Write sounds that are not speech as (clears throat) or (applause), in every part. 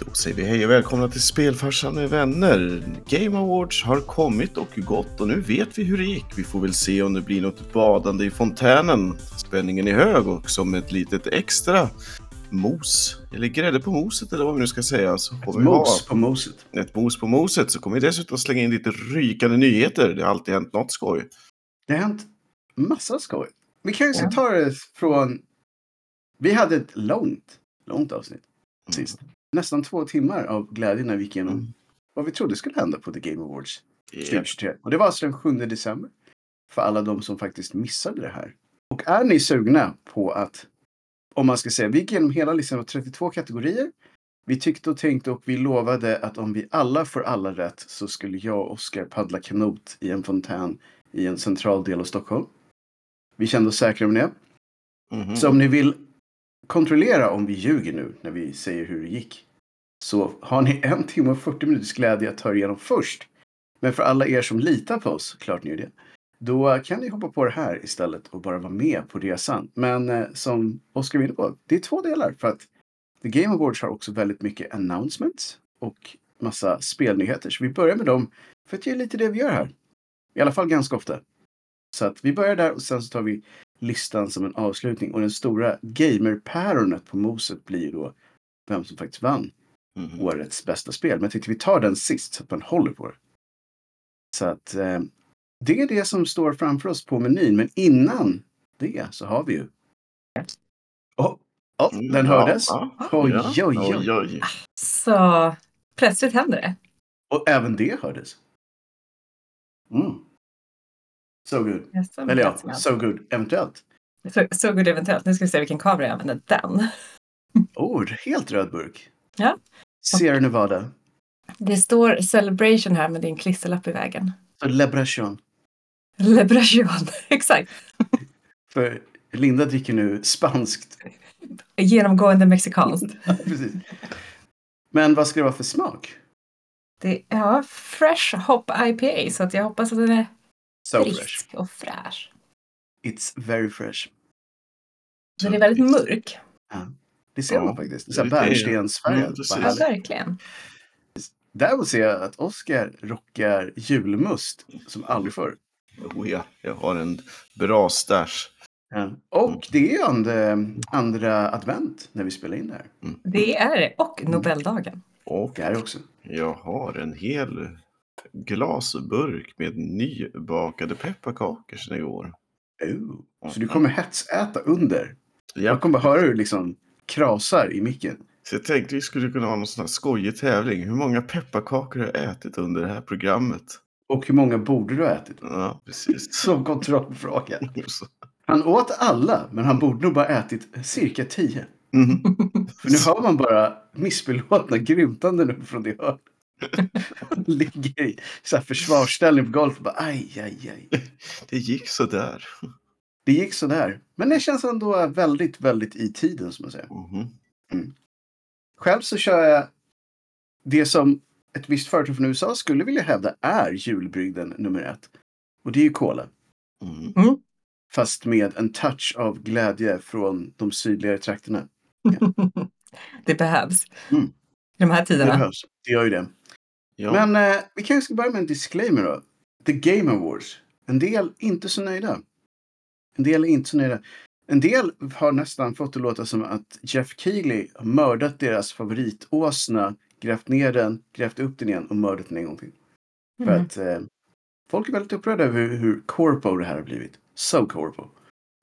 Då säger vi hej och välkomna till Spelfarsan med vänner. Game Awards har kommit och gått och nu vet vi hur det gick. Vi får väl se om det blir något badande i fontänen. Spänningen är hög och som ett litet extra mos, eller grädde på moset eller vad vi nu ska säga. Så ett mos på moset. Ett mos på moset så kommer vi dessutom slänga in lite rykande nyheter. Det har alltid hänt något skoj. Det har hänt massa skoj. Vi kan ju ja. ta det från... Vi hade ett långt, långt avsnitt sist. Mm nästan två timmar av glädje när vi gick igenom mm. vad vi trodde skulle hända på The Game Awards 2023. Yep. Och det var alltså den 7 december. För alla de som faktiskt missade det här. Och är ni sugna på att, om man ska säga, vi gick igenom hela listan av 32 kategorier. Vi tyckte och tänkte och vi lovade att om vi alla får alla rätt så skulle jag och Oskar paddla kanot i en fontän i en central del av Stockholm. Vi kände oss säkra med det. Mm -hmm. Så om ni vill kontrollera om vi ljuger nu när vi säger hur det gick. Så har ni en timme och 40 minuters glädje att ta er igenom först. Men för alla er som litar på oss, klart ni gör det. Då kan ni hoppa på det här istället och bara vara med på resan. Men eh, som Oskar var inne på, det är två delar. För att The Game Awards har också väldigt mycket announcements och massa spelnyheter. Så vi börjar med dem för att det är lite det vi gör här. I alla fall ganska ofta. Så att vi börjar där och sen så tar vi listan som en avslutning. Och den stora gamerpäronet på moset blir då vem som faktiskt vann mm. årets bästa spel. Men jag tänkte vi tar den sist så att man håller på det. Så att eh, det är det som står framför oss på menyn. Men innan det så har vi ju... Oh, oh, den hördes. Ja, oj, oj, oj, oj. oj. Så plötsligt händer det. Och även det hördes. Mm. So good. Eller ja, so good eventuellt. So, so good eventuellt. Nu ska vi se vilken kamera jag använder. Den. (laughs) oh, helt röd burk. Ja. Sierra Nevada. Det står celebration här med din klisterlapp i vägen. Celebration. Celebration, (laughs) exakt. För Linda dricker nu spanskt. Genomgående mexikanskt. (laughs) ja, precis. Men vad ska det vara för smak? Det är ja, Fresh Hop IPA så att jag hoppas att den är so frisk fresh. och fräsch. It's very fresh. Den är väldigt mörk. Ja. Det ser man faktiskt. Så bärnstensfärgad. Ja, verkligen. Däremot ser jag att Oskar rockar julmust som aldrig förr. Oh ja, jag har en bra stash. Ja. Och det är andra, andra advent när vi spelar in det här. Mm. Det är det. Och. Nobeldagen. Och det är också. Jag har en hel glasburk med nybakade pepparkakor sedan igår. Oh. Så du kommer hetsäta under? Ja. Jag kommer höra hur liksom krasar i micken. Så jag tänkte vi skulle kunna ha någon sån här skojig tävling. Hur många pepparkakor har jag ätit under det här programmet? Och hur många borde du ha ätit? Ja, precis. (laughs) Som kontrollfråga. Han åt alla, men han borde nog bara ätit cirka tio. Mm. För nu hör man bara missbelåtna grymtande nu från det hörnet. Ligger i så här försvarsställning på golvet och bara aj, aj, aj. Det gick så där. Det gick sådär. Men det känns ändå väldigt, väldigt i tiden som man säger. Mm. Mm. Själv så kör jag det som ett visst företag från USA skulle vilja hävda är julbrygden nummer ett. Och det är ju Cola. Mm. mm. Fast med en touch av glädje från de sydligare trakterna. (laughs) Ja. det behövs. Mm. I de här tiderna. Det behövs. Det gör ju det. Ja. Men eh, vi kanske ska börja med en disclaimer då. The Game Awards. En del inte så nöjda. En del är inte så nöjda. En del har nästan fått det låta som att Jeff Keely har mördat deras favoritåsna, grävt ner den, grävt upp den igen och mördat den en gång till. Mm. För att eh, folk är väldigt upprörda över hur, hur corpo det här har blivit. So corpo.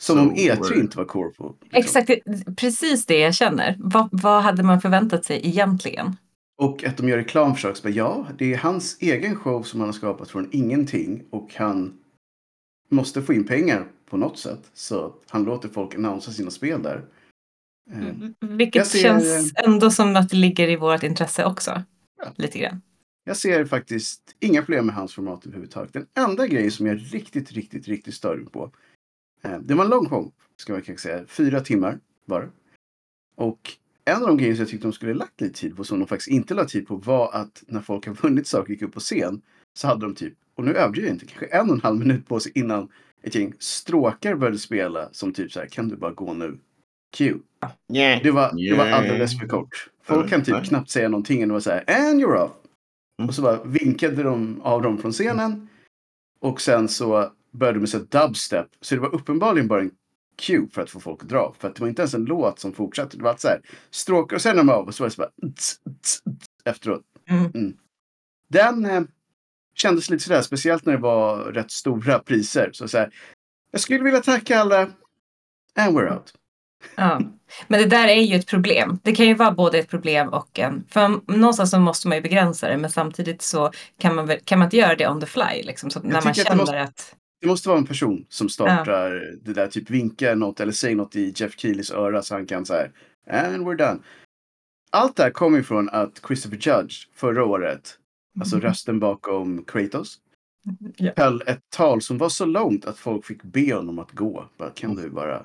Som so om E3 inte var corpo. Liksom. Exakt, precis det jag känner. Va, vad hade man förväntat sig egentligen? Och att de gör reklam för saker. Ja, det är hans egen show som han har skapat från ingenting och han måste få in pengar på något sätt. Så han låter folk annonsera sina spel där. Eh, mm, vilket ser, känns ändå som att det ligger i vårt intresse också. Ja. Lite grann. Jag ser faktiskt inga problem med hans format överhuvudtaget. Den enda grejen som jag riktigt, riktigt, riktigt stör mig på. Eh, det var en lång show, ska man kanske säga. Fyra timmar var det. Och en av de grejer som jag tyckte de skulle lagt lite tid på, som de faktiskt inte lade tid på, var att när folk har vunnit saker och gick upp på scen, så hade de typ, och nu överdriver jag inte, kanske en och en halv minut på sig innan ett gäng stråkar började spela som typ så här, kan du bara gå nu? Q. Yeah. Det var, det var Yeah. alldeles för kort. Folk kan typ knappt säga någonting. Det var så här, and you're off. Mm. Och så bara vinkade de av dem från scenen. Och sen så började de med så dubstep. Så det var uppenbarligen bara en cue för att få folk att dra. För att det var inte ens en låt som fortsatte. Det var så här stråkar och sen är de av och så var det så bara tss, tss, tss, efteråt. Mm. Den eh, kändes lite sådär, speciellt när det var rätt stora priser. Så, så här, jag skulle vilja tacka alla. And we're out. Ja. Men det där är ju ett problem. Det kan ju vara både ett problem och en... För någonstans så måste man ju begränsa det men samtidigt så kan man, väl, kan man inte göra det on the fly. Liksom, så när man tycker att känner måste- att... Det måste vara en person som startar det där, typ vinka något eller säger något i Jeff Keelys öra så han kan säga and we're done. Allt det här kommer ifrån att Christopher Judge förra året, alltså rösten bakom Kratos, Ja. höll ett tal som var så långt att folk fick be honom att gå. Bara, kan du bara...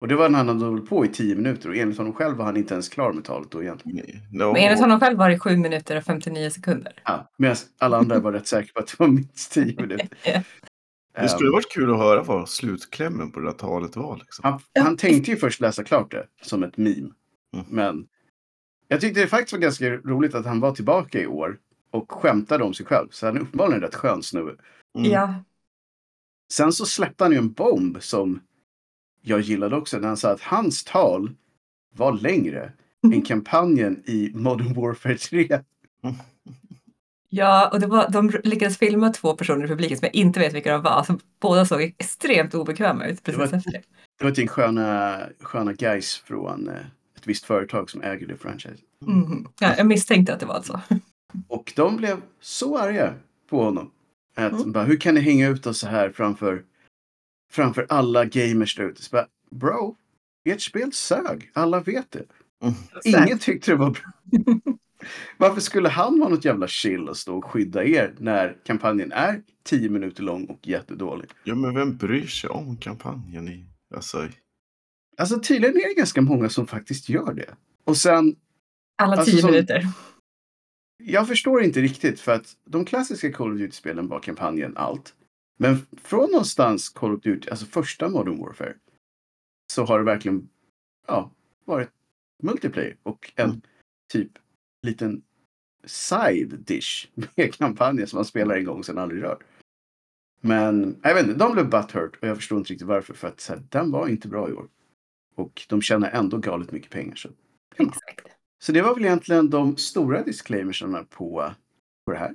Och det var när han hade hållit på i tio minuter och enligt honom själv var han inte ens klar med talet då egentligen. No. Men enligt honom själv var det 7 minuter och 59 sekunder. Ja, Medan alla andra var rätt säkra på att det var minst tio minuter. (laughs) Det skulle Ehm, varit kul att höra vad slutklämmen på det där talet var. Liksom. Han, han tänkte ju först läsa klart det som ett meme. Mm. Men jag tyckte det faktiskt var ganska roligt att han var tillbaka i år och skämtade om sig själv. Så han är uppenbarligen en rätt skön snubbe. Mm. Ja. Sen så släppte han ju en bomb som jag gillade också. När han sa att hans tal var längre än kampanjen i Modern Warfare 3. (laughs) Ja, och det var, de lyckades filma två personer i publiken som jag inte vet vilka de var. Så båda såg extremt obekväma ut precis Det var- efter det. Var ett gäng sköna, sköna guys från eh, ett visst företag som äger det franchise. Mhm. Ja, jag misstänkte att det var så. (laughs) Och de blev så arga på honom. Att Mm. bara, hur kan ni hänga ut oss så här framför, framför alla gamers där ute? Så bara, Bro, ert spel sög. Alla vet det. Ingen tyckte det var bra. (laughs) Varför skulle han vara något jävla chill och stå och skydda er när kampanjen är tio minuter lång och jättedålig? Ja, men vem bryr sig om kampanjen? I, alltså, Alltså tydligen är det ganska många som faktiskt gör det. Och sen, Alla Alltså, tio som- minuter. jag förstår inte riktigt för att de klassiska Call of Duty-spelen var kampanjen allt. Men från någonstans Call of Duty, alltså första Modern Warfare, så har det verkligen ja, varit multiplayer och en Mm. typ liten side dish (laughs) med kampanjen som man spelar en gång och sen aldrig rör. Men jag vet inte, de blev butthurt och jag förstår inte riktigt varför för att så här, den var inte bra i år. Och de tjänar ändå galet mycket pengar. Så. Exakt. Så det var väl egentligen de stora disclaimersarna på, på det här.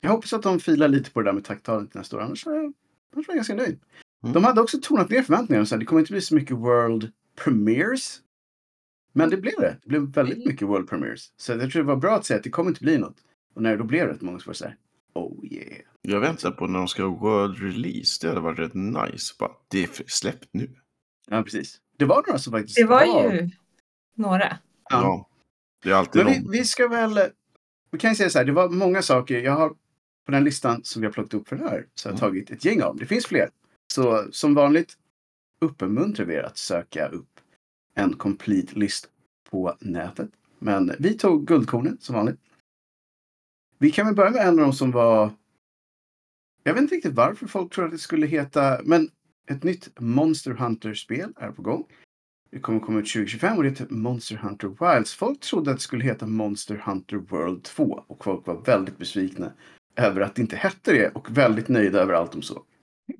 Jag hoppas att de filar lite på det där med tacktalet nästa år. Annars är jag, annars är jag ganska nöjd. Mm. De hade också tonat ner förväntningarna. och Så här, det kommer inte bli så mycket World Premiers. Men det blev det. Det blev väldigt mycket World Premiers. Så jag tror det var bra att säga att det kommer inte bli något. Och när det då blev rätt många så var det så här. Oh yeah. jag väntar på när de ska World Release. Det hade varit rätt nice. Bara, det är släppt nu. Ja, precis. Det var några som faktiskt Det var ju några. Ja. Ja. Det är alltid Men vi, vi ska väl... Vi kan ju säga så här, det var många saker. Jag har på den listan som vi har plockat upp för det här så har jag Mm. tagit ett gäng av. Det finns fler. Så som vanligt uppmuntrar vi er att söka upp en complete list på nätet. Men vi tog guldkornen som vanligt. Vi kan väl börja med en av dem som var... Jag vet inte riktigt varför folk tror att det skulle heta... Men ett nytt Monster Hunter-spel är på gång. Det kommer komma ut 2025 och det heter Monster Hunter Wilds. Folk trodde att det skulle heta Monster Hunter World 2 och folk var väldigt besvikna över att det inte hette det och väldigt nöjda över allt de såg.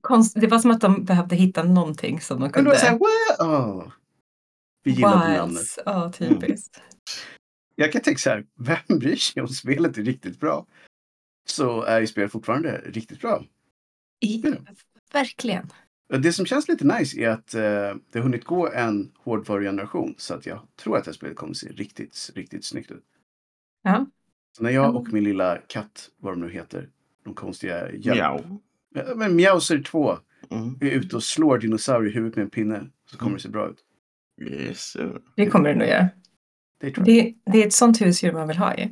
Konst... Det var som att de behövde hitta någonting som de Men kunde... då är det så här, "What?" Vi gillade namnet. Wilds. Ja, typiskt. Jag kan tänka så här, vem bryr sig om spelet är riktigt bra? Så är ju spelet fortfarande riktigt bra. I... Verkligen. Det som känns lite nice är att eh, det har hunnit gå en hårdvarugeneration så att jag tror att det här spelet kommer se riktigt, riktigt snyggt ut. Ja. Så när jag Mm. och min lilla katt, vad de nu heter, de konstiga hjälp... Miau. Ja, Men Meowser 2 Mm. är ute och slår dinosaurier i huvudet med en pinne så kommer Mm. det se bra ut. Yes. Det kommer det nog göra. Det. Det, det är ett sånt husdjur man vill ha ju.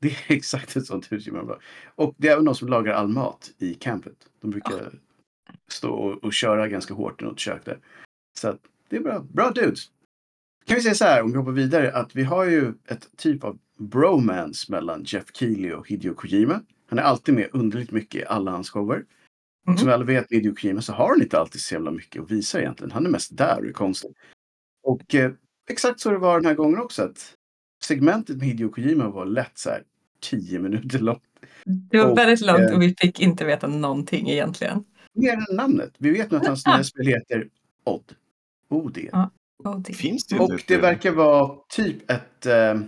Det är (laughs) exakt ett sånt husdjur man vill ha. Och det är även de som lagar all mat i campet. De brukar stå och, och köra ganska hårt i något kök där. Så att det är bra. Bra dudes. Kan vi säga så här om vi hoppar vidare att vi har ju ett typ av bromance mellan Jeff Keely och Hideo Kojima. Han är alltid med underligt mycket i alla hans shower. Mhm. Som vi alla vet med Hideo Kojima så har han inte alltid så jävla mycket att visa egentligen. Han är mest där och är konstig. Och eh, exakt så det var den här gången också. Att segmentet med Hideo Kojima var lätt så här 10 minuter långt. Det var Och, väldigt långt eh, och vi fick inte veta någonting egentligen. Mer än namnet. Vi vet nu att hans nya spel heter Odd. OD. Ja. Det, Finns det inte Och det verkar vara typ ett... Eh,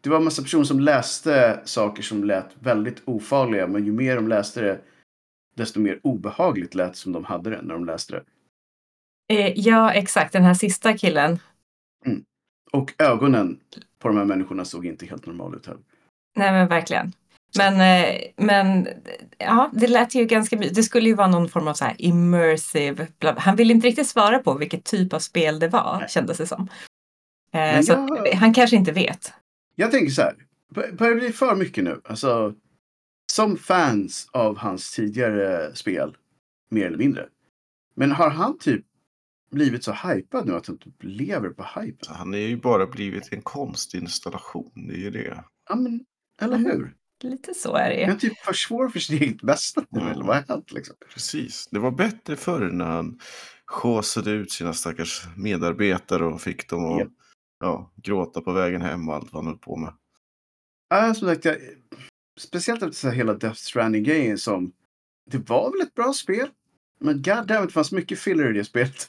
det var en massa personer som läste saker som lät väldigt ofarliga. Men ju mer de läste det, desto mer obehagligt lät som de hade det när de läste det. Eh, ja, exakt. Den här sista killen. Och ögonen på de här människorna såg inte helt normala ut heller. Nej, men verkligen. Men, eh, men ja, det lät ju ganska... Det skulle ju vara någon form av så här immersive... Bla, han ville inte riktigt svara på vilket typ av spel det var, Nej. kändes det som. Eh, Men så jag- han kanske inte vet. Jag tänker så här. bör- Börjar det bli för mycket nu? Alltså, som fans av hans tidigare spel, mer eller mindre. Men har han typ blivit så hypad nu att han typ lever på hype? Han är ju bara blivit en konstinstallation, det är ju det. Ja, men, eller hur? Lite så är det. Han typ försvårar för sitt eget bästa nu, Mm. eller vad har hänt liksom? Precis. Det var bättre förr när han skåsade ut sina stackars medarbetare och fick dem att Ja. ja, gråta på vägen hem och allt vad han höll på med. Ja, som sagt, jag, speciellt efter så här hela Death Stranding-grejen som... Det var väl ett bra spel? Men goddammit, det fanns mycket filler i det spelet.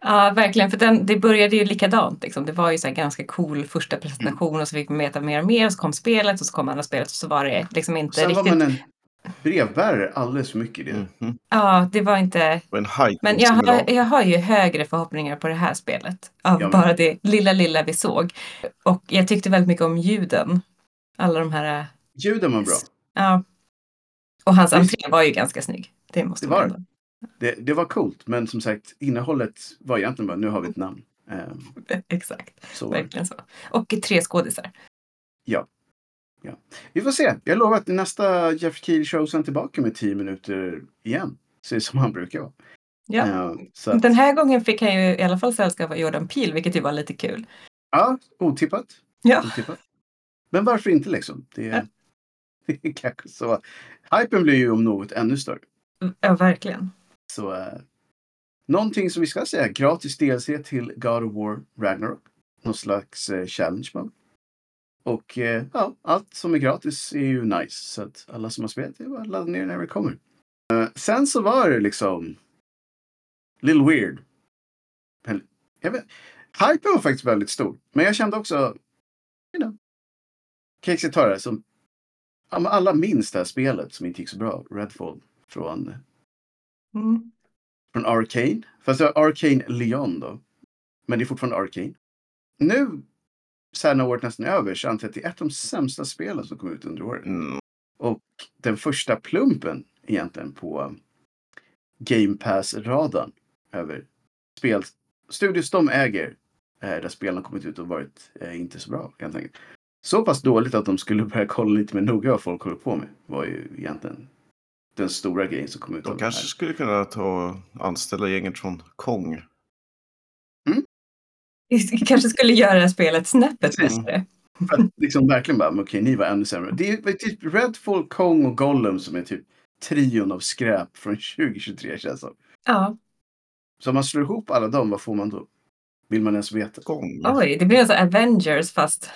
Ja, verkligen. För den, det började ju likadant. Liksom. Det var ju så här ganska cool första presentation och så fick man veta mer och mer. Och så kom spelet och så kom andra spelet och så var det liksom inte Sen var riktigt... man en brevbärare alldeles för mycket i det. Mhm. Ja, det var inte... En Men jag har, jag har ju högre förhoppningar på det här spelet. Av Ja, bara det lilla, lilla vi såg. Och jag tyckte väldigt mycket om ljuden. Alla de här... Ljuden var bra. Ja. Och hans Visst. entré var ju ganska snygg. Det måste Det man var ändå. Det, det var coolt, men som sagt, innehållet var egentligen bara, nu har vi ett namn. Ehm, (laughs) Exakt, så verkligen så. Och tre skådisar. Vi får se. Jag lovar att nästa Jeff Keel show han tillbaka med 10 minuter igen. Så som han brukar vara. Ja. Så att, Den här gången fick han ju i alla fall sällskap av Jordan Peele, vilket ju var lite kul. ja, otippat. Ja. otippat. Men varför inte liksom? Det, Ja. (laughs) det är kanske så. Hypen blir ju om något ännu större. Ja, verkligen. Så eh, någonting som vi ska säga, gratis DLC till God of War Ragnarok. Någon slags eh, challenge mode. Och eh, ja, allt som är gratis är ju nice. Så att alla som har spelat det är bara att ladda ner när det kommer. Eh, sen så var det liksom little weird. Jag vet, hypen var faktiskt väldigt stor. Men jag kände också, you know, Casey tar det som ja, men alla minns det här spelet som inte gick så bra, Redfall, från Mm. från Arcane. Fast det var Arcane Leon då. Men det är fortfarande Arcane. Nu, så här när året nästan är över, så antar jag att det är ett av de sämsta spelen som kom ut under året. Mm. Och den första plumpen egentligen på Game Pass-radarn över spel, studios de äger, eh, där spelen har kommit ut och varit eh, inte så bra helt enkelt. Så pass dåligt att de skulle börja kolla lite mer noga vad folk håller på med var ju egentligen den stora grejen som kom ut. av De det här. kanske skulle kunna ta anställa gänget från Kong. Vi kanske skulle göra det spelet snäppet bättre. För att liksom verkligen bara, okej, ni var ännu sämre. Det är typ Redfall, Kong och Gollum som är typ trion av skräp från (laughs) 2023 känns som. Ja. Så om man slår ihop alla dem, vad får man då? Vill man ens veta? Kong. Oj, det blir alltså Avengers fast...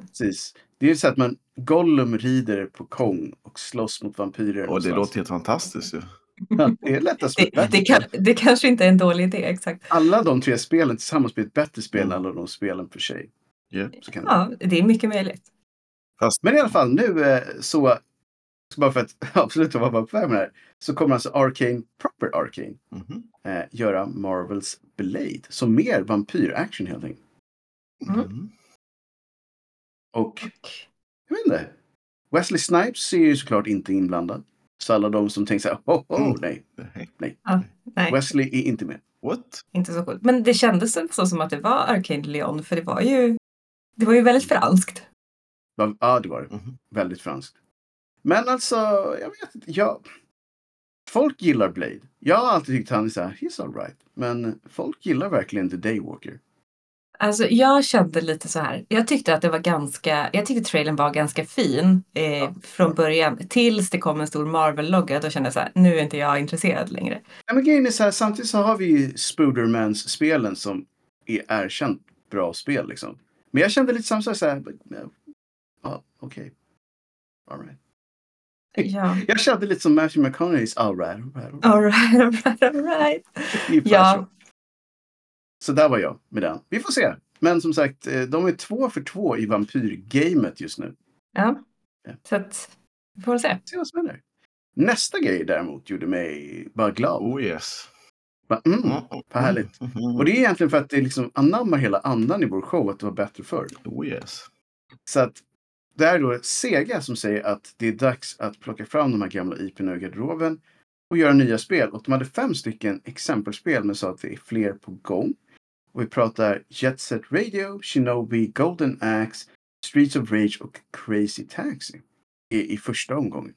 Precis. Det är ju så att man, Gollum rider på Kong och slåss mot vampyrer. Och det låter helt fantastiskt ju. Ja, det är lättast Det, det, kan, det kanske inte är en dålig idé, exakt. Alla de tre spelen tillsammans blir ett bättre spel än Mm. alla de spelen för sig. Ja. Så kan det. Ja, det är mycket möjligt. Men i alla fall nu eh, så, så bara för att (laughs) absolut vara på väg med det här, så kommer alltså Arcane, Proper Arcane, Mhm. eh, göra Marvels Blade. som mer vampyr-action helt enkelt. Mm. Mm. Och jag vet inte. Wesley Snipes är ju såklart inte inblandad. Så alla de som tänker så här, oh, oh, Mm. nej, Nej. Nej, Wesley är inte med. What? inte så coolt. Men det kändes så som att det var Arcane Leon, för det var ju... Det var ju väldigt franskt. Ja, det var det. Mhm. Väldigt franskt. Men alltså, jag vet inte. Jag... Folk gillar Blade. Jag har alltid tyckt han är så här, he's alright. Men folk gillar verkligen The Daywalker. Alltså jag kände lite så här. Jag tyckte att det var ganska, jag tyckte trailern var ganska fin eh, från början. Tills det kom en stor Marvel-logga. Då kände jag så här, nu är inte jag intresserad längre. Ja, men grejen är så här, samtidigt så har vi ju Spoodermans-spelen som är erkänt bra spel liksom. Men jag kände lite samma sak så här. Ja, okej. All right. Ja. Jag kände lite som Matthew McConaughey's All right, all right, all right. All right, all right, all right. Ungefär Ja. Så. Där var jag med den. Vi får se. Men som sagt, eh, de är två för två i vampyrgamet just nu. Ja. Så att, vi får se. Se vad som händer. Nästa grej däremot gjorde mig bara glad. Oh yes. Bara, Mm. Mm. vad härligt. Mm. Och det är egentligen för att det liksom anammar hela andan i vår show att det var bättre förr. Oh yes. Så att det är då Sega som säger att det är dags att plocka fram de här gamla IPn ur garderoben och göra nya spel. Och de hade fem stycken exempelspel men sa att det är fler på gång. Och vi pratar Jet Set Radio, Shinobi, Golden Axe, Streets of Rage och Crazy Taxi i, i första omgången.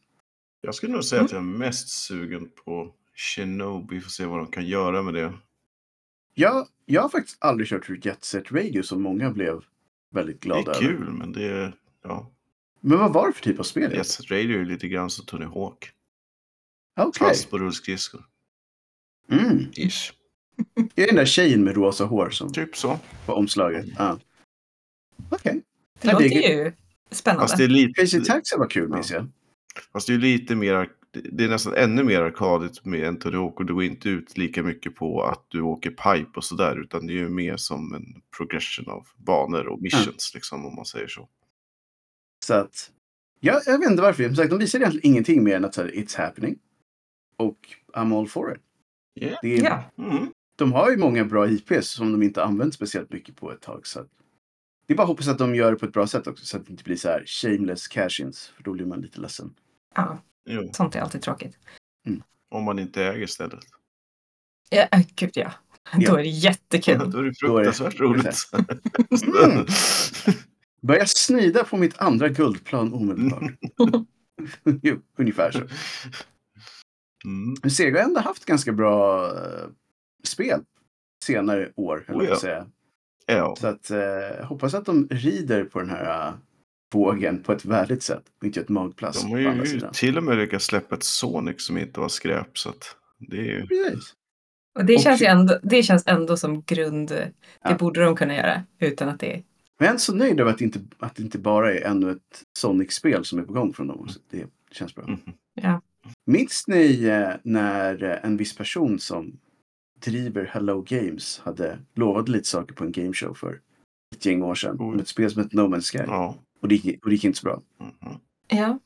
Jag skulle nog säga att jag är mest sugen på Shinobi. Får se vad de kan göra med det. Jag, jag har faktiskt aldrig kört Jet Set Radio som många blev väldigt Det glada är över. kul, men det är... Ja. Men vad var det för typ av spel? Jet Set Radio är lite grann som Tony Hawk. Okej. Fast på rullskridskor. Mm. Ish. Jag är den där tjejen med rosa hår som Typ så. på omslaget. Ja. Okej. Det låter det är- ju spännande. Fast det är lite... Crazy Taxi var kul Ja. minns jag. Fast det är lite mer, det är nästan ännu mer arkadigt med en och du går inte ut lika mycket på att du åker pipe och sådär utan det är ju mer som en progression av banor och missions liksom om man säger så. Så att, ja, jag vet inte varför. Som sagt, de visar egentligen ingenting mer än att så här, it's happening. Och I'm all for it. Yeah. Det är, Ja. Mm. De har ju många bra IPs som de inte använt speciellt mycket på ett tag. Så att, det är bara att hoppas att de gör det på ett bra sätt också så att det inte blir så här shameless cash-ins. För då blir man lite ledsen. Ja, Jo, sånt är alltid tråkigt. om man inte äger stället. Ja, äh, gud ja. Ja. Då är det jättekul. Då är det Då är det- fruktansvärt roligt. Mm. Börja snida på mitt andra guldplan omedelbart. (laughs) jo, ungefär så. Mm. Sega har ändå haft ganska bra eh, spel senare år, höll Oh ja. säga. Ja, Så att, eh, hoppas att de rider på den här uh, vågen på ett värdigt sätt och inte ett magplask de har ju till och med lyckats släppa ett Sonic som inte var skräp så att det är ju... Precis. Och det Och- känns, ju ändå, det känns ändå som grund. Det Ja. borde de kunna göra utan att det är... Men jag är så nöjd över att det inte, att det inte bara är ännu ett Sonic-spel som är på gång från dem. också. Det känns bra. Mm. Ja. Minns ni eh, när eh, en viss person som driver Hello Games hade lovat lite saker på en gameshow för ett gäng år sedan. Med ett spel som hette No Man's Sky. Ja. Och, det gick, och det gick inte så bra. Mhm. ja,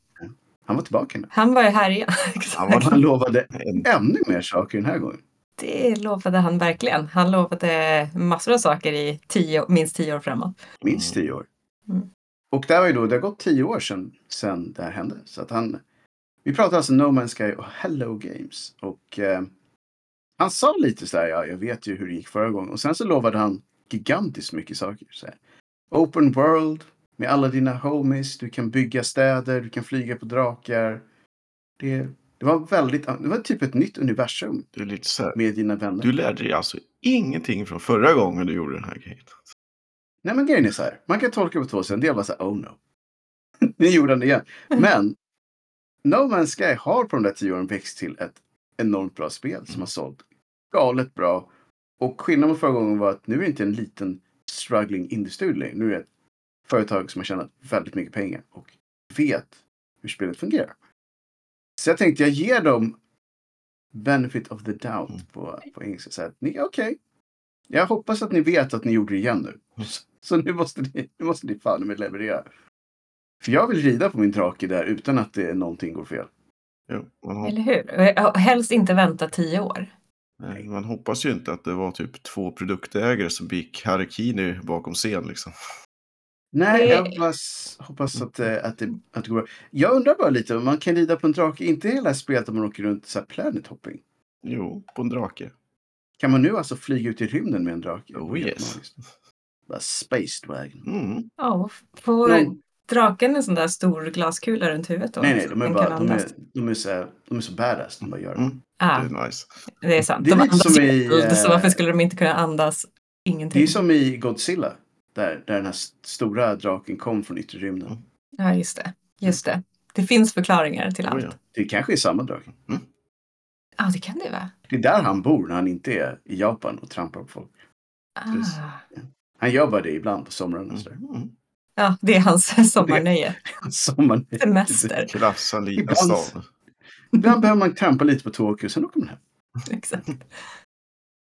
Han var tillbaka nu. han var ju här igen. Han var- han lovade ännu mer saker den här gången. Det lovade han verkligen. Han lovade massor av saker i tio, minst tio år framåt. Minst Mm. tio år. Mm. Och det var ju då, det har gått tio år sedan, sedan det här hände. Så att han, vi pratar alltså No Man's Sky och Hello Games. Och eh, han sa lite så här, ja, jag vet ju hur det gick förra gången. Och sen så lovade han gigantiskt mycket saker. Så här. Open World med alla dina homies, du kan bygga städer, du kan flyga på drakar. Det, det var väldigt, det var typ ett nytt universum Det är lite så här. med dina vänner. Du lärde dig alltså ingenting från förra gången du gjorde den här grejen. Nej men grejen är så här. Man kan tolka på två sätt. En del var så här, oh no. (laughs) nu gjorde han det igen. (laughs) Men No Man's Sky har på de där tio åren växt till ett enormt bra spel som har sålt galet bra. Och skillnaden mot förra gången var att nu är det inte en liten struggling industri längre. Nu är det ett företag som har tjänat väldigt mycket pengar och vet hur spelet fungerar. Så jag tänkte jag ger dem benefit of the doubt Mm. på, på engelska. Så att ni, okej. Jag hoppas att ni vet att ni gjorde det igen nu. (laughs) Så nu måste ni, nu måste ni fan med leverera. För jag vill rida på min drake där utan att det, någonting går fel. Jo, man, hop- Eller hur? Och helst inte vänta tio år. nej, man hoppas ju inte att det var typ två produktägare som gick harakiri bakom scen liksom. Nej, jag hoppas, hoppas att, eh, att, det, att det går bra. Jag undrar bara lite, om man kan rida på en drake, inte hela spelet om man åker runt så här planet hopping. Jo, på en drake. Kan man nu alltså flyga ut i rymden med en drake? Oh, yes. Bara Space Dragon. Mm. Ja, De- draken en sån där stor glaskula runt huvudet då? Nej, nej, de är, bara, de, är, de, är så, här- de är så badass. De bara gör det. Mm. Ah, Det är nice. det är sant. Det är de andas i, eld, så eh, varför skulle de inte kunna andas ingenting? Det är som i Godzilla. Där, där den här st- stora draken kom från yttre rymden. Mm. Ja, just det. Just det. Det finns förklaringar till Oh, allt. ja. Det kanske är samma drake. Ja, det kan det vara. Det är där han bor när han inte är i Japan och trampar på folk. Ah. Han gör bara det ibland på somrarna. Mm. Ja, det är hans (laughs) sommarnöje. Sommar. Semester. Krafsa lite Ibland- stad. Ibland behöver man trampa lite på Tokyo, sen åker man hem. Exakt.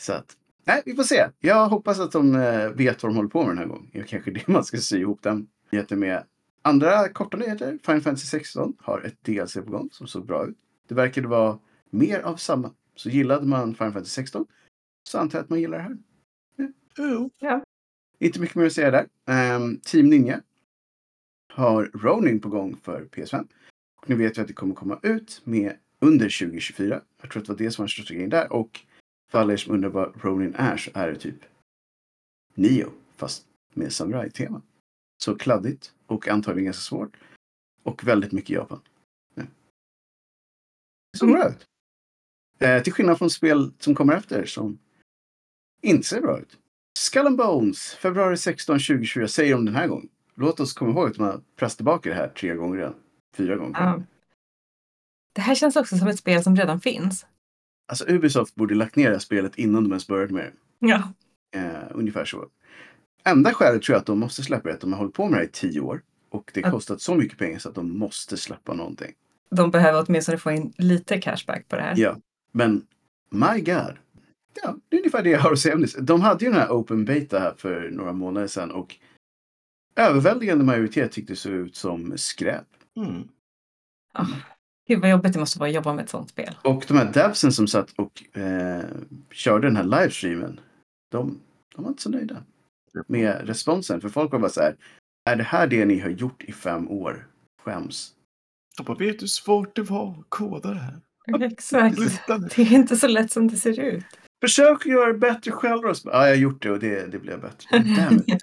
Så att, nej, vi får se. Jag hoppas att de eh, vet vad de håller på med den här gången. Det är kanske det man ska sy ihop den med. Andra korta nyheter. Final Fantasy 16 har ett DLC på gång som såg bra ut. Det verkade vara mer av samma. Så gillade man Final Fantasy 16 så antar jag att man gillar det här. Jo. Inte mycket mer att säga där. Ehm, Team Ninja har Ronin på gång för PS5. Och nu vet vi att det kommer komma ut med under 2024. Jag tror att det var det som var strategin där. Och för alla er som undrar vad Ronin är så är det typ Nio fast med samurai-tema. Så kladdigt och antagligen ganska svårt. Och väldigt mycket Japan. Ja. Såg bra ut. Eh, till skillnad från spel som kommer efter som inte ser bra ut. Skull and Bones, februari 16, 2024, säger de den här gången. Låt oss komma ihåg att de har pressat tillbaka det här tre gånger redan. Fyra gånger. Ja. Det här känns också som ett spel som redan finns. Alltså Ubisoft borde lagt ner det här spelet innan de ens började med Ja. det. Eh, ungefär så. Enda skälet tror jag att de måste släppa det är att de har hållit på med det här i tio år. Och det Ja. kostat så mycket pengar så att de måste släppa någonting. De behöver åtminstone få in lite cashback på det här. Ja, men my God. Ja, det är ungefär det jag har att säga om det. De hade ju den här Open Beta här för några månader sedan och överväldigande majoritet tyckte det såg ut som skräp. Mm. Ah, Gud vad jobbigt det måste vara att jobba med ett sånt spel. Och de här devsen som satt och eh, körde den här livestreamen, de, de var inte så nöjda med responsen. För folk var bara så här, är det här det ni har gjort i fem år? Skäms. Jag bara, vet du hur svårt det var att koda det här? (laughs) Exakt. Det är inte så lätt som det ser ut. Försök göra det bättre själv då. Ja, jag har gjort det och det, det blev bättre. Damn it.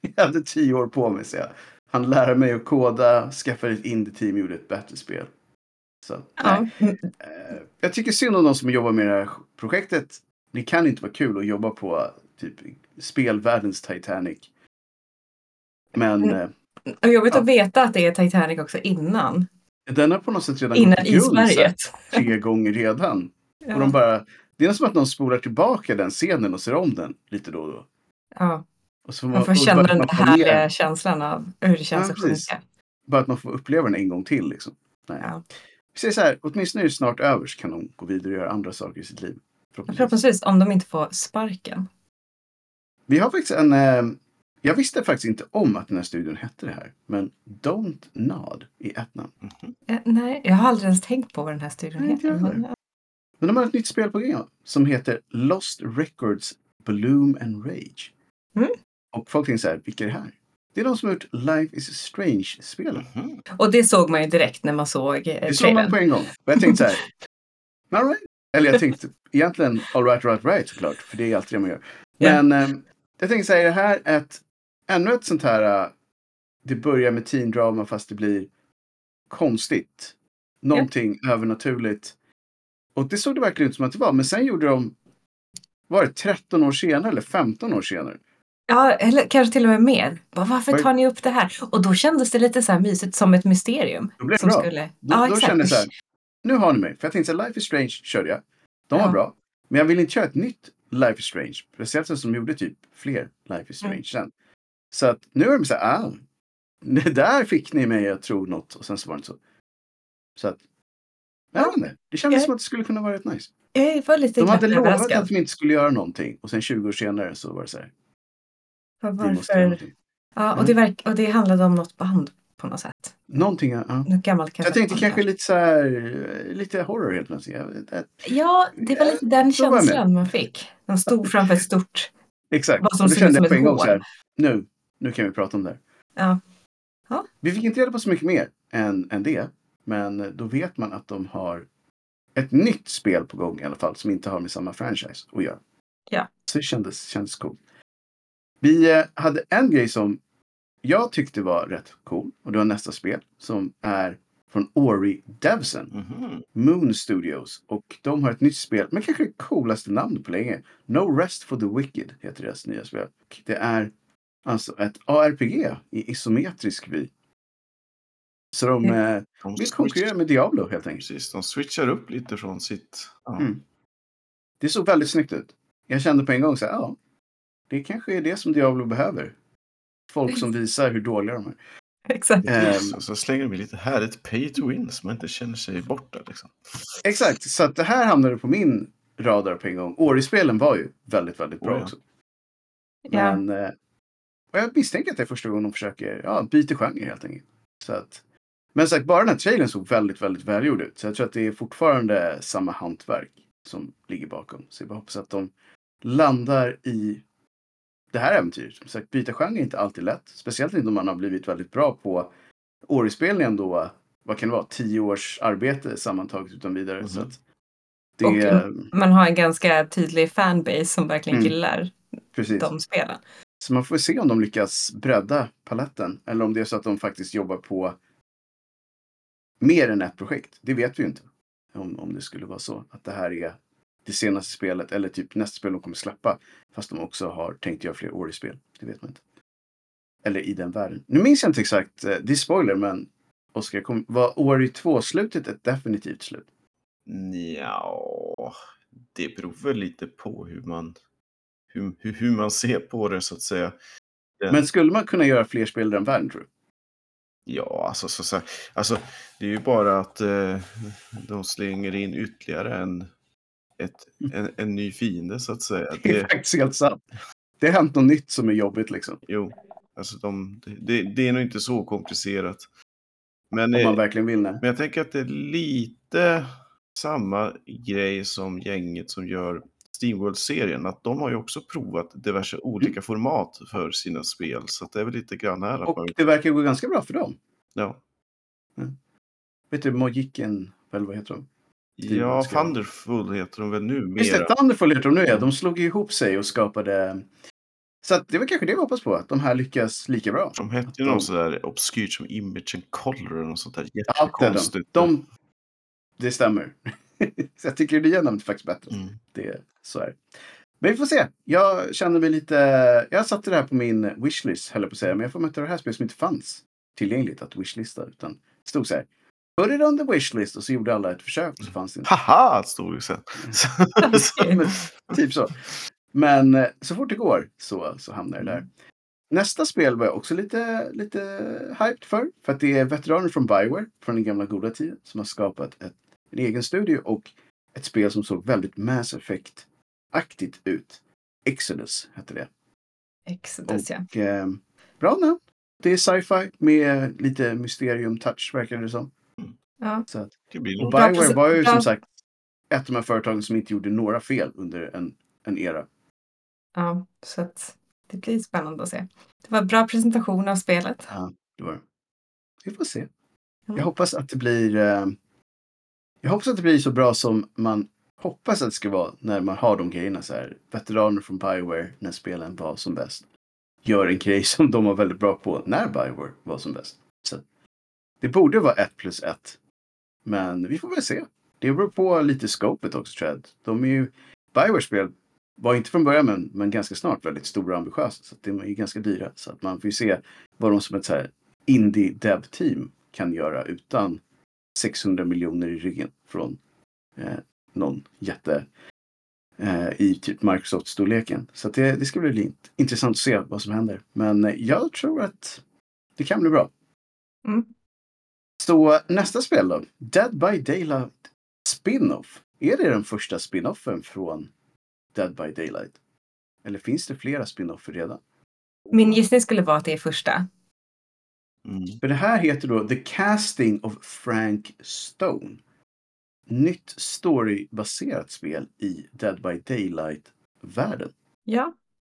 (laughs) Jag hade tio år på mig så jag han lära mig att koda, skaffa ett indie-team och gjorde ett bättre spel. Så. Ja. Eh, Jag tycker synd om de som jobbar med det här projektet. Det kan inte vara kul att jobba på typ spelvärldens Titanic. Men Mm. eh, Och jobbigt Ja. att veta att det är Titanic också innan. den har på något sätt redan Innan gått isberget. tre gånger redan. Och de Ja. bara, det är som att de spolar tillbaka den scenen och ser om den lite då och då. Ja. Och så får Man får och känna den man får ner- härliga känslan av hur det känns Ja, att sjunka. Bara att man får uppleva den en gång till. Liksom. Nej. Ja. Vi säger så här, åtminstone är det snart över så kan de gå vidare och göra andra saker i sitt liv. Förhoppningsvis. Förhoppningsvis om de inte får sparken. Vi har faktiskt en... Eh, jag visste faktiskt inte om att den här studion hette det här. Men Don't Nod i ett namn. Mhm. Eh, nej, jag har aldrig ens tänkt på vad den här studion heter. Men, de har ett nytt spel på gång som heter Lost Records Bloom and Rage. Mm. Och folk tänker så här, vilka är det här? Det är de som har gjort Life is Strange-spelen. Mhm. Och det såg man ju direkt när man såg eh, Det såg man på en gång. Och jag tänkte så här, (laughs) all right. Eller jag tänkte egentligen all right, right, right såklart. För det är alltid det man gör. Men eh, jag tänkte säga det här är ett, ännu ett sånt här, eh, det börjar med teen drama fast det blir konstigt. Någonting övernaturligt. Och det såg det verkligen ut som att det var. Men sen gjorde de, var det 13 år senare eller 15 år senare? Ja, eller kanske till och med mer. Bara, varför tar ni upp det här? Och då kändes det lite så här mysigt som ett mysterium. Då blev det Som bra. skulle... Då, ja, då exakt. kände jag så här, nu har ni mig. För jag tänkte så här, Life is Strange körde jag. De var Ja. bra. Men jag vill inte köra ett nytt Life is Strange. Speciellt som de gjorde typ fler Life is Strange Mm. sen. Så att nu är de så här, ah, där fick ni mig att tro något. Och sen så var det inte så. Så att, jag vet inte. Det kändes Jag- som att det skulle kunna vara rätt nice. Jag var lite De hade lovat att de inte skulle göra någonting. Och sen 20 år senare så var det så här, Varför? Ja, Mm. och det, verk... och det handlade om något band på något sätt. Någonting, ja. ja. Något gammalt Jag tänkte kanske lite så här, lite horror helt plötsligt. Ja, det var lite den känslan man fick. De stod framför ett stort... Exakt. Vad som Och då kände jag på en gång så här, nu, nu kan vi prata om det här. Ja. Vi fick inte reda på så mycket mer än, än det. Men då vet man att de har ett nytt spel på gång i alla fall. Som inte har med samma franchise att göra. Ja. Så det kändes, kändes coolt. Vi eh, hade en grej som jag tyckte var rätt cool. Och det var nästa spel. Som är från Ori Devsen. Mhm. Moon Studios. Och de har ett nytt spel, men kanske det coolaste namnet på länge. No Rest for the Wicked heter deras nya spel. Och Det är alltså ett ARPG i isometrisk vy. Så de eh, De vill konkurrera med Diablo helt enkelt. Precis, de switchar upp lite från sitt... Ja. Mm. Det såg väldigt snyggt ut. Jag kände på en gång så här, ja. Det kanske är det som Diablo behöver. Folk som visar hur dåliga de är. (laughs) Exakt. Ehm, Så, så slänger de lite härligt pay to win så man inte känner sig borta. Liksom. Exakt, så att det här hamnade på min radar på en gång. Ori-spelen var ju väldigt, väldigt bra Oh ja. också. Ja. Men eh, och jag misstänker att det är första gången de försöker ja, byta genre helt enkelt. Så att, men sagt, bara den här trailern såg väldigt, väldigt välgjord ut. Så jag tror att det är fortfarande samma hantverk som ligger bakom. Så jag bara hoppas att de landar i det här äventyret. Som sagt, byta genre är inte alltid lätt. Speciellt inte om man har blivit väldigt bra på Ori-spelen ändå. Vad kan det vara? Tio års arbete sammantaget utan vidare. Mhm. Så att det Och, Man har en ganska tydlig fanbase som verkligen Mm. gillar precis. de spelen. Så man får se om de lyckas bredda paletten. Eller om det är så att de faktiskt jobbar på mer än ett projekt. Det vet vi ju inte. Om, om det skulle vara så. Att det här är det senaste spelet. Eller typ nästa spel de kommer släppa. Fast de också har tänkt göra fler Ori-spel. Det vet man inte. Eller i den världen. Nu minns jag inte exakt. eh, Det är spoiler men. Oskar, var Ori 2-slutet ett definitivt slut? Ja, det beror väl lite på hur man, hur, hur, hur man ser på det så att säga. Den- Men skulle man kunna göra fler spel i den världen tror du? Ja, alltså, så, så, alltså det är ju bara att eh, de slänger in ytterligare en, ett, en, en ny fiende så att säga. Det är Det, faktiskt helt sant. Det har hänt något nytt som är jobbigt liksom. jo, alltså de, det, det är nog inte så komplicerat. Men, Om man eh, verkligen vill det. men jag tänker att det är lite samma grej som gänget som gör Steamworld-serien. Att de har ju också provat diverse olika format för sina spel. Så det är väl lite grann här. Och man, det verkar gå ganska bra för dem. ja. Vet du, Mojiken, eller vad heter de? ja, Thunderful heter de väl nu. Just mera. det, Thunderful heter de nu ja. De slog ihop sig och skapade... Så att det var kanske det vi hoppas på, att de här lyckas lika bra. De hette ju de- något sådär obskyrt som Image and Color eller något sånt där Ja, det, är de. jättekonstigt. de, det stämmer. (laughs) så jag tycker det nya namnet är faktiskt bättre. Mm. Det, så är det. Men vi får se. Jag känner mig lite... Jag satte det här på min wishlist, höll jag på att säga. Men jag får möta det här spelet som inte fanns tillgängligt att wishlista. Utan det stod så här. Put it on the wishlist. Och så gjorde alla ett försök och så fanns det inte. Haha, stod det sen. (laughs) Men, typ så. Men eh, så fort det går så, så hamnar det där. Nästa spel var jag också lite, lite hyped för. För att det är veteraner från Bioware, från den gamla goda tiden, som har skapat ett, en egen studio och ett spel som såg väldigt Mass Effect-aktigt ut. Exodus hette det. Exodus, ja. Och, eh, bra namn. Det är sci-fi med lite mysterium-touch verkar det som. ja. Så att, Det blir och Bioware var ju som sagt ett av de här företagen som inte gjorde några fel under en, en era. Ja, så att det blir spännande att se. Det var en bra presentation av spelet. Ja, det var det. Vi får se. Jag hoppas att det blir... Eh, jag hoppas att det blir så bra som man hoppas att det ska vara när man har de grejerna så här. Veteraner från Bioware när spelen var som bäst. Gör en grej (laughs) som de var väldigt bra på när Bioware var som bäst. Så det borde vara ett plus ett. Men vi får väl se. Det beror på lite scopet också tror jag. De är ju... Bioware-spel var inte från början men, men ganska snart väldigt stora och ambitiösa. Så de är ju ganska dyra. Så att man får ju se vad de som ett så här indie dev team kan göra utan 600 miljoner i ryggen från eh, någon jätte eh, i typ Microsoft-storleken. Så att det, det ska bli lite intressant att se vad som händer. Men eh, jag tror att det kan bli bra. Mm. Så nästa spel då? Dead by Daylight Spin-off. Är det den första spin-offen från Dead by Daylight? Eller finns det flera spin-offer redan? Min gissning skulle vara att det är första. Mm. För det här heter då The Casting of Frank Stone. Nytt storybaserat spel i Dead by Daylight-världen. Ja.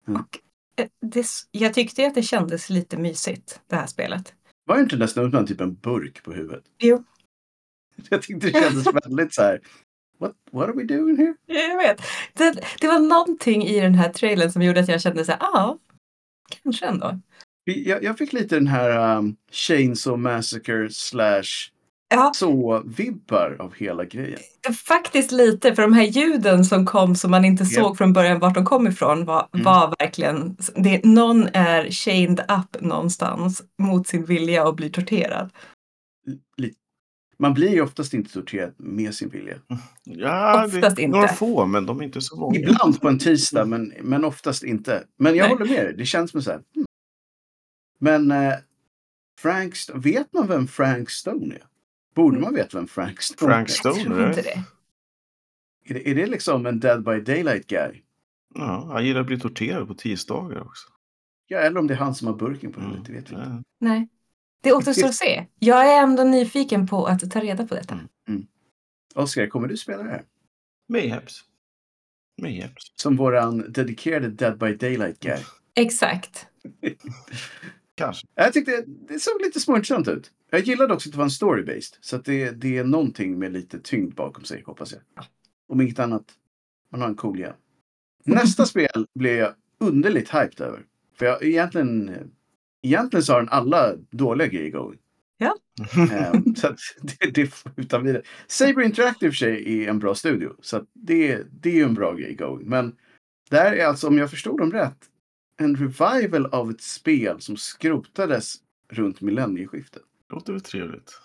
Mm. Och eh, det, jag tyckte att det kändes lite mysigt, det här spelet. Var det inte nästan utan typ en burk på huvudet? Jo. (laughs) Jag tyckte det kändes väldigt så här. What, what are we doing here? Jag vet. Det, det var någonting i den här trailern som gjorde att jag kände så här, ja, kanske ändå. Jag, jag fick lite den här um, Chainsaw Massacre slash Ja, så-vibbar av hela grejen. faktiskt lite, för de här ljuden som kom som man inte Ja. såg från början vart de kom ifrån var, Mm. var verkligen, det, någon är chained up någonstans mot sin vilja och blir torterad. Lite. Man blir ju oftast inte torterad med sin vilja. Ja, Oftast det, inte. några få, men de är inte så många. Ibland på en tisdag, men, men oftast inte. Men jag Nej. håller med dig, det känns som så här. hmm. Men eh, Frank, vet man vem Frank Stone är? Borde man veta vem Frank Stone Frank är? Stone, Jag tror inte det. Är det? Är det liksom en Dead by Daylight guy? Ja, han gillar att bli torterad på tisdagar också. Ja, eller om det är han som har burken på Mm. huvudet, det vet vi inte. Nej. Det återstår att se. Jag är ändå nyfiken på att ta reda på detta. Mm. Oskar, kommer du spela det här? Mayhaps. Mayhaps. Som våran dedikerade Dead by Daylight guy. Exakt. Kanske. Jag tyckte det såg lite småintressant ut. Jag gillade också att det var en story-based. Så att det, det är någonting med lite tyngd bakom sig, hoppas jag. Om inget annat, man har en cool hjälm. Nästa (laughs) spel blev jag underligt hyped över. För jag egentligen, egentligen så har den alla dåliga grejer going. (laughs) Ehm, så att det, det utan vidare. Saber Interactive för sig är en bra studio. Så det, det är ju en bra grej going. Men det här är alltså, om jag förstod dem rätt, en revival av ett spel som skrotades runt millennieskiftet. Låter väl trevligt.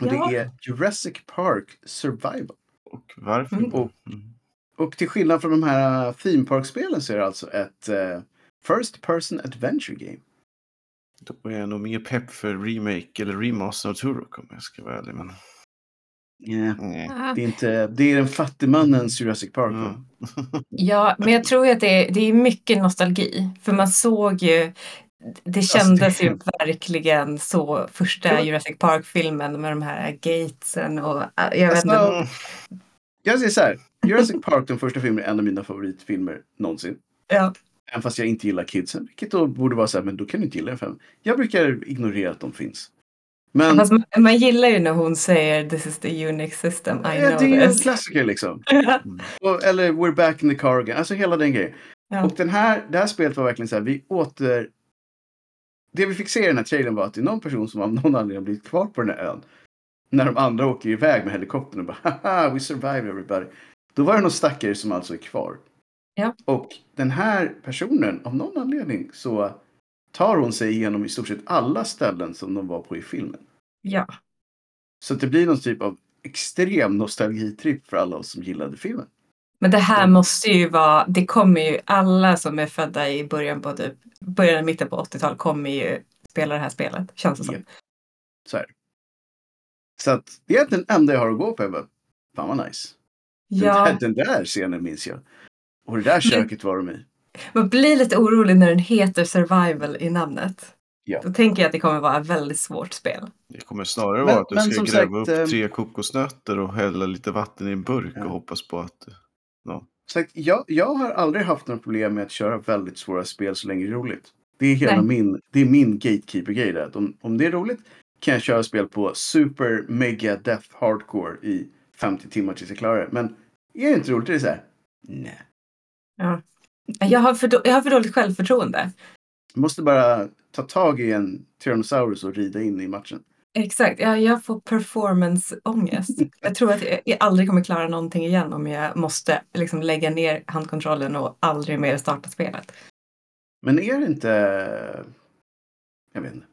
Och Ja. det är Jurassic Park Survival. Och varför? Mm. Och- Mm. Och till skillnad från de här theme park-spelen så är det alltså ett eh, First Person Adventure Game. Då är jag nog mer pepp för remake eller remaster av Turok om jag ska vara ärlig. Men... Yeah. Nej. Ah. Det är inte, det är den fattigmannens Jurassic Park. Mm. (laughs) Ja, men jag tror att det är, det är mycket nostalgi. För man såg ju, det Alltså, kändes ju verkligen så första. Jurassic Park-filmen med de här gatesen och äh, jag vet Alltså, inte. Jag säger så här. Jurassic Park, den första filmen, är en av mina favoritfilmer någonsin. Ja. Även fast jag inte gillar kidsen. Vilket då borde vara så här, men då kan du inte gilla en film. Jag brukar ignorera att de finns. Men Fast man, man gillar ju när hon säger this is the unique system, I ja, know det är ju en klassiker liksom. (laughs) Och, eller We're back in the car again. Alltså hela den grejen. Ja. Och den här, det här spelet var verkligen så här, vi åter... Det vi fick se i den här trailern var att det är någon person som av någon anledning har blivit kvar på den här ön. När de andra åker iväg med helikoptern och bara haha, we survived everybody. Då var det någon stackare som alltså är kvar. Ja. Och den här personen, av någon anledning, så tar hon sig igenom i stort sett alla ställen som de var på i filmen. ja. Så det blir någon typ av extrem nostalgitripp för alla oss som gillade filmen. Men det här Mm. måste ju vara, det kommer ju, alla som är födda i början på typ, början, mitten på 80-tal kommer ju spela det här spelet, känns det som. Ja. Så här. Så att det är egentligen det enda jag har att gå på. Jag bara, fan vad nice. Den, Ja, där, den där scenen minns jag. Och det där köket var de i. man blir lite orolig när den heter survival i namnet. Ja. Då tänker jag att det kommer vara ett väldigt svårt spel. Det kommer snarare Men- vara att du ska gräva sagt, upp eh, tre kokosnötter och hälla lite vatten i en burk Ja. och hoppas på att... Så att jag, jag har aldrig haft några problem med att köra väldigt svåra spel så länge det är roligt. Det är hela Nej. min, det är min gatekeeper-grej. Att Om, om det är roligt kan jag köra spel på super mega death hardcore i 50 timmar tills jag klarar det. Men är det inte roligt, det är så här. Nej. Jag har för, jag har för dåligt självförtroende. Jag måste bara ta tag i en Tyrannosaurus och rida in i matchen. Exakt, jag, jag får performanceångest. (laughs) Jag tror att jag, jag aldrig kommer klara någonting igen om jag måste liksom lägga ner handkontrollen och aldrig mer starta spelet. Men är det inte... Jag vet inte.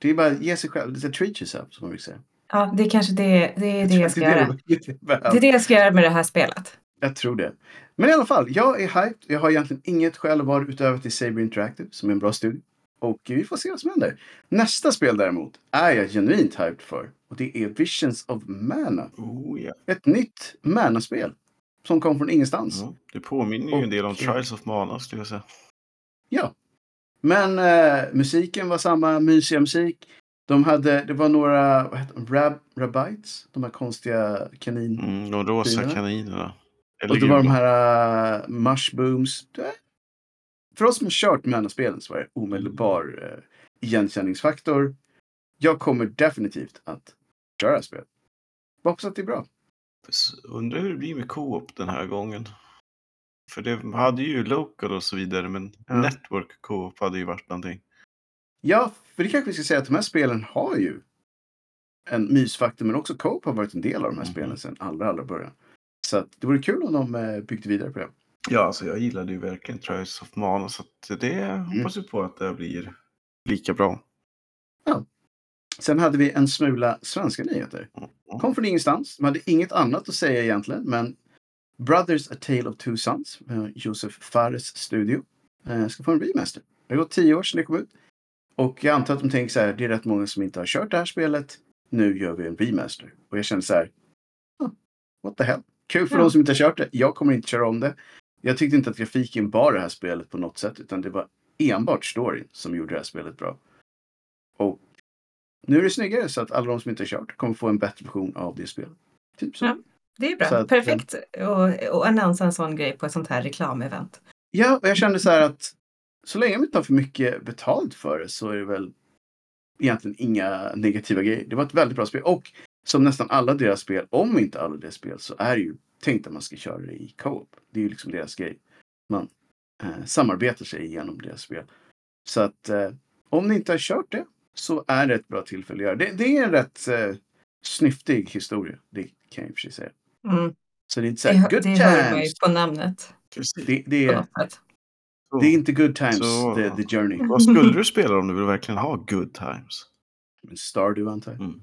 Det är bara ge sig själv, lite treat yourself som man brukar säga. Ja, det är kanske det, det, är det jag ska göra. det Det är det jag ska göra med det här spelet. Jag tror det. Men i alla fall, jag är hyped. Jag har egentligen inget skäl att vara utöver till Saber Interactive som är en bra studio. Och vi får se vad som händer. Nästa spel däremot är jag genuint hyped för. Och det är Visions of Mana. Oh, ja. Ett nytt Mana-spel. Som kom från ingenstans. Ja, det påminner ju en del om Och- Trials of Mana skulle jag säga. Ja. Men eh, musiken var samma, mysiga musik. De hade, det var några, vad heter de, Rab, Rabites? De här konstiga kanin... Mm, de rosa kaninerna. Eller Och det var de här uh, Mushbooms. Det- För oss som har kört Mana-spelen så var det omedelbar uh, igenkänningsfaktor. Jag kommer definitivt att köra spel. Jag hoppas att det är bra. Undrar hur det blir med co-op den här gången. För det hade ju local och så vidare, men Ja. network co-op hade ju varit någonting. Ja, för det kanske vi ska säga att de här spelen har ju en mysfaktor, men också Coop har varit en del av de här Mhm. spelen sedan allra, allra början. Så att det vore kul om de eh, byggde vidare på det. Ja, alltså jag gillade ju verkligen Trials of Mana, så att det Mm. hoppas vi på att det blir lika bra. Sen hade vi en smula svenska nyheter. Kom från ingenstans. De hade inget annat att säga egentligen, men Brothers A Tale of Two Sons, eh, Josef Fares studio, eh, ska få en remaster. Det har gått tio år sedan det kom ut. Och jag antar att de tänker så här, det är rätt många som inte har kört det här spelet. Nu gör vi en remaster. Och jag känner så här, "Ah, what the hell. Kul för Ja. de som inte har kört det. Jag kommer inte köra om det. Jag tyckte inte att grafiken bar det här spelet på något sätt, utan det var enbart storyn som gjorde det här spelet bra. Och nu är det snyggare så att alla de som inte har kört kommer få en bättre version av det spelet. Typ så. Ja. Det är bra. Att, Perfekt att att annonsera en sån grej på ett sånt här reklamevent. Ja, och jag kände så här att så länge de inte har för mycket betalt för det så är det väl egentligen inga negativa grejer. Det var ett väldigt bra spel och som nästan alla deras spel, om inte alla deras spel, så är det ju tänkt att man ska köra det i co-op. Det är ju liksom deras grej. Man eh, samarbetar sig igenom deras spel. Så att eh, om ni inte har kört det så är det ett bra tillfälle att göra det. Det är en rätt eh, snyftig historia, det kan jag i och för sig säga. Mm. Så det är inte så Det, här, hör- good det hör man ju times. på namnet. Det, det, är, det är inte good times, Så- the, the journey. Vad skulle du spela om du vill verkligen ha good times? Men Stardew antar jag. Mm.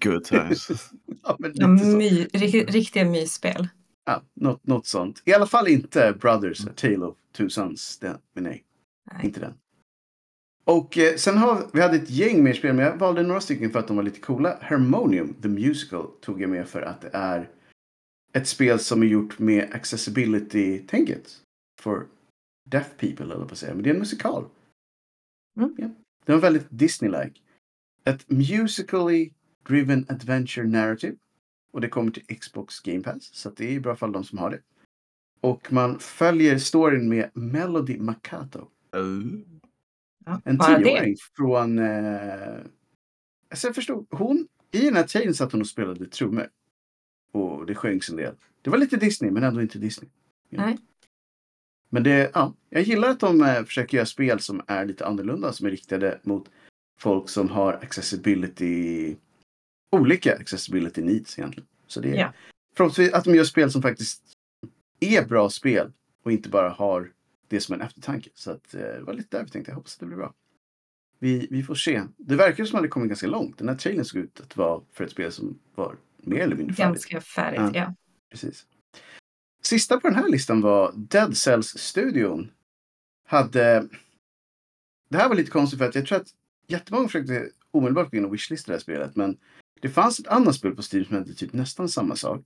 Good times. (laughs) Ja, men Ja, my, rik- riktiga mysspel. Ja, något, något sånt. I alla fall inte Brothers, A Tale of Two Sons. Den, men nej, Nej. inte den. Och eh, sen har vi hade ett gäng mer spel, men jag valde några stycken för att de var lite coola. Harmonium, The Musical, tog jag med för att det är ett spel som är gjort med accessibility-tänket. For deaf people, eller på att säga. Men det är en musikal. Mm. Ja. Den var väldigt Disney-like. Ett musically driven adventure narrative. Och det kommer till Xbox Game Pass. Så det är i bra fall de som har det. Och man följer storyn med Melody Makato. Ja, En tioåring från... Eh... Alltså jag förstod. Hon, I den här tiden satt hon och spelade trummor. Och det sjöngs en del. Det var lite Disney men ändå inte Disney. Ja. Nej. Men det, ja. Jag gillar att de eh, försöker göra spel som är lite annorlunda. Som är riktade mot folk som har accessibility... Olika accessibility needs egentligen. Så det är Ja. förhoppningsvis att de gör spel som faktiskt är bra spel. Och inte bara har det som en eftertanke. Så att, eh, det var lite där vi tänkte. Jag hoppas att det blir bra. Vi, vi får se. Det verkar som att det kommit ganska långt. Den här trailern såg ut att vara för ett spel som var mer eller mindre färdigt. Ganska färdigt, Ja. ja. Precis. Sista på den här listan var Dead Cells-studion. Hade... Det här var lite konstigt för att jag tror att jättemånga försökte omedelbart gå in och wishlista det här spelet. Men det fanns ett annat spel på Steam som hette typ nästan samma sak.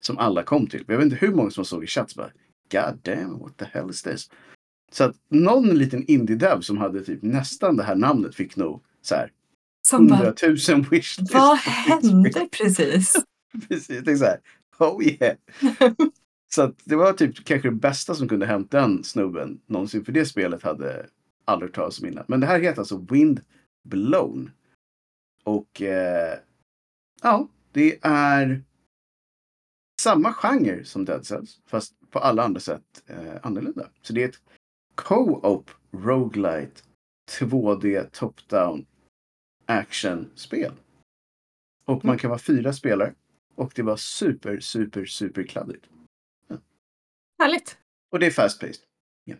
Som alla kom till. Jag vet inte hur många som såg i chatt bara God damn, what the hell is this? Så att någon liten indie-dev som hade typ nästan det här namnet fick nog så här Som bara, 100 000 wishlist. vad hände precis? (laughs) Precis, jag tänkte så här, oh yeah. (laughs) så att det var typ kanske det bästa som kunde hänt den snubben någonsin. För det spelet hade aldrig hört talas om innan. Men det här heter alltså Wind Blown. Och eh, ja, det är samma genre som Dead Cells. Fast på alla andra sätt eh, annorlunda. Så det är ett co-op roguelite 2D top-down actionspel. Och man kan vara fyra spelare. Och det var super, super, super kladdigt. Härligt. Och det är fast paced. Ja.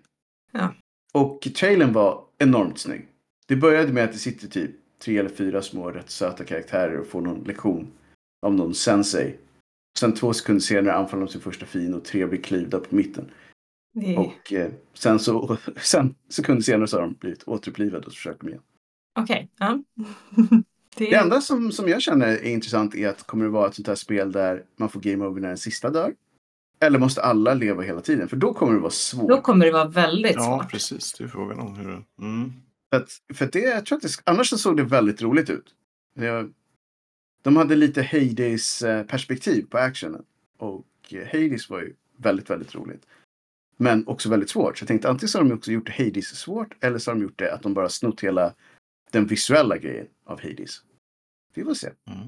Ja. Och trailern var enormt snygg. Det började med att det sitter typ tre eller fyra små rätt söta karaktärer och får någon lektion av någon sensei. Sen två sekunder senare anfaller de sin första fiende och tre blir klyvda på mitten. Det. Och eh, sen så (laughs) sen sekunder senare så har de blivit återupplivade och så försöker de igen. Okej, ja. (laughs) det Det är... enda som, som jag känner är intressant är att kommer det vara ett sånt här spel där man får game over när den sista dör? Eller måste alla leva hela tiden? För då kommer det vara svårt. Då kommer det vara väldigt Ja, svårt. precis. Det är frågan om hur... Mm. För, att, för att det, jag tror att det, annars så såg det väldigt roligt ut. De hade lite Hades eh, perspektiv på actionen. Och eh, Hades var ju väldigt, väldigt roligt. Men också väldigt svårt. Så jag tänkte antingen så har de också gjort Hades svårt eller så har de gjort det att de bara snott hela den visuella grejen av Hades. Vi får se. Mm.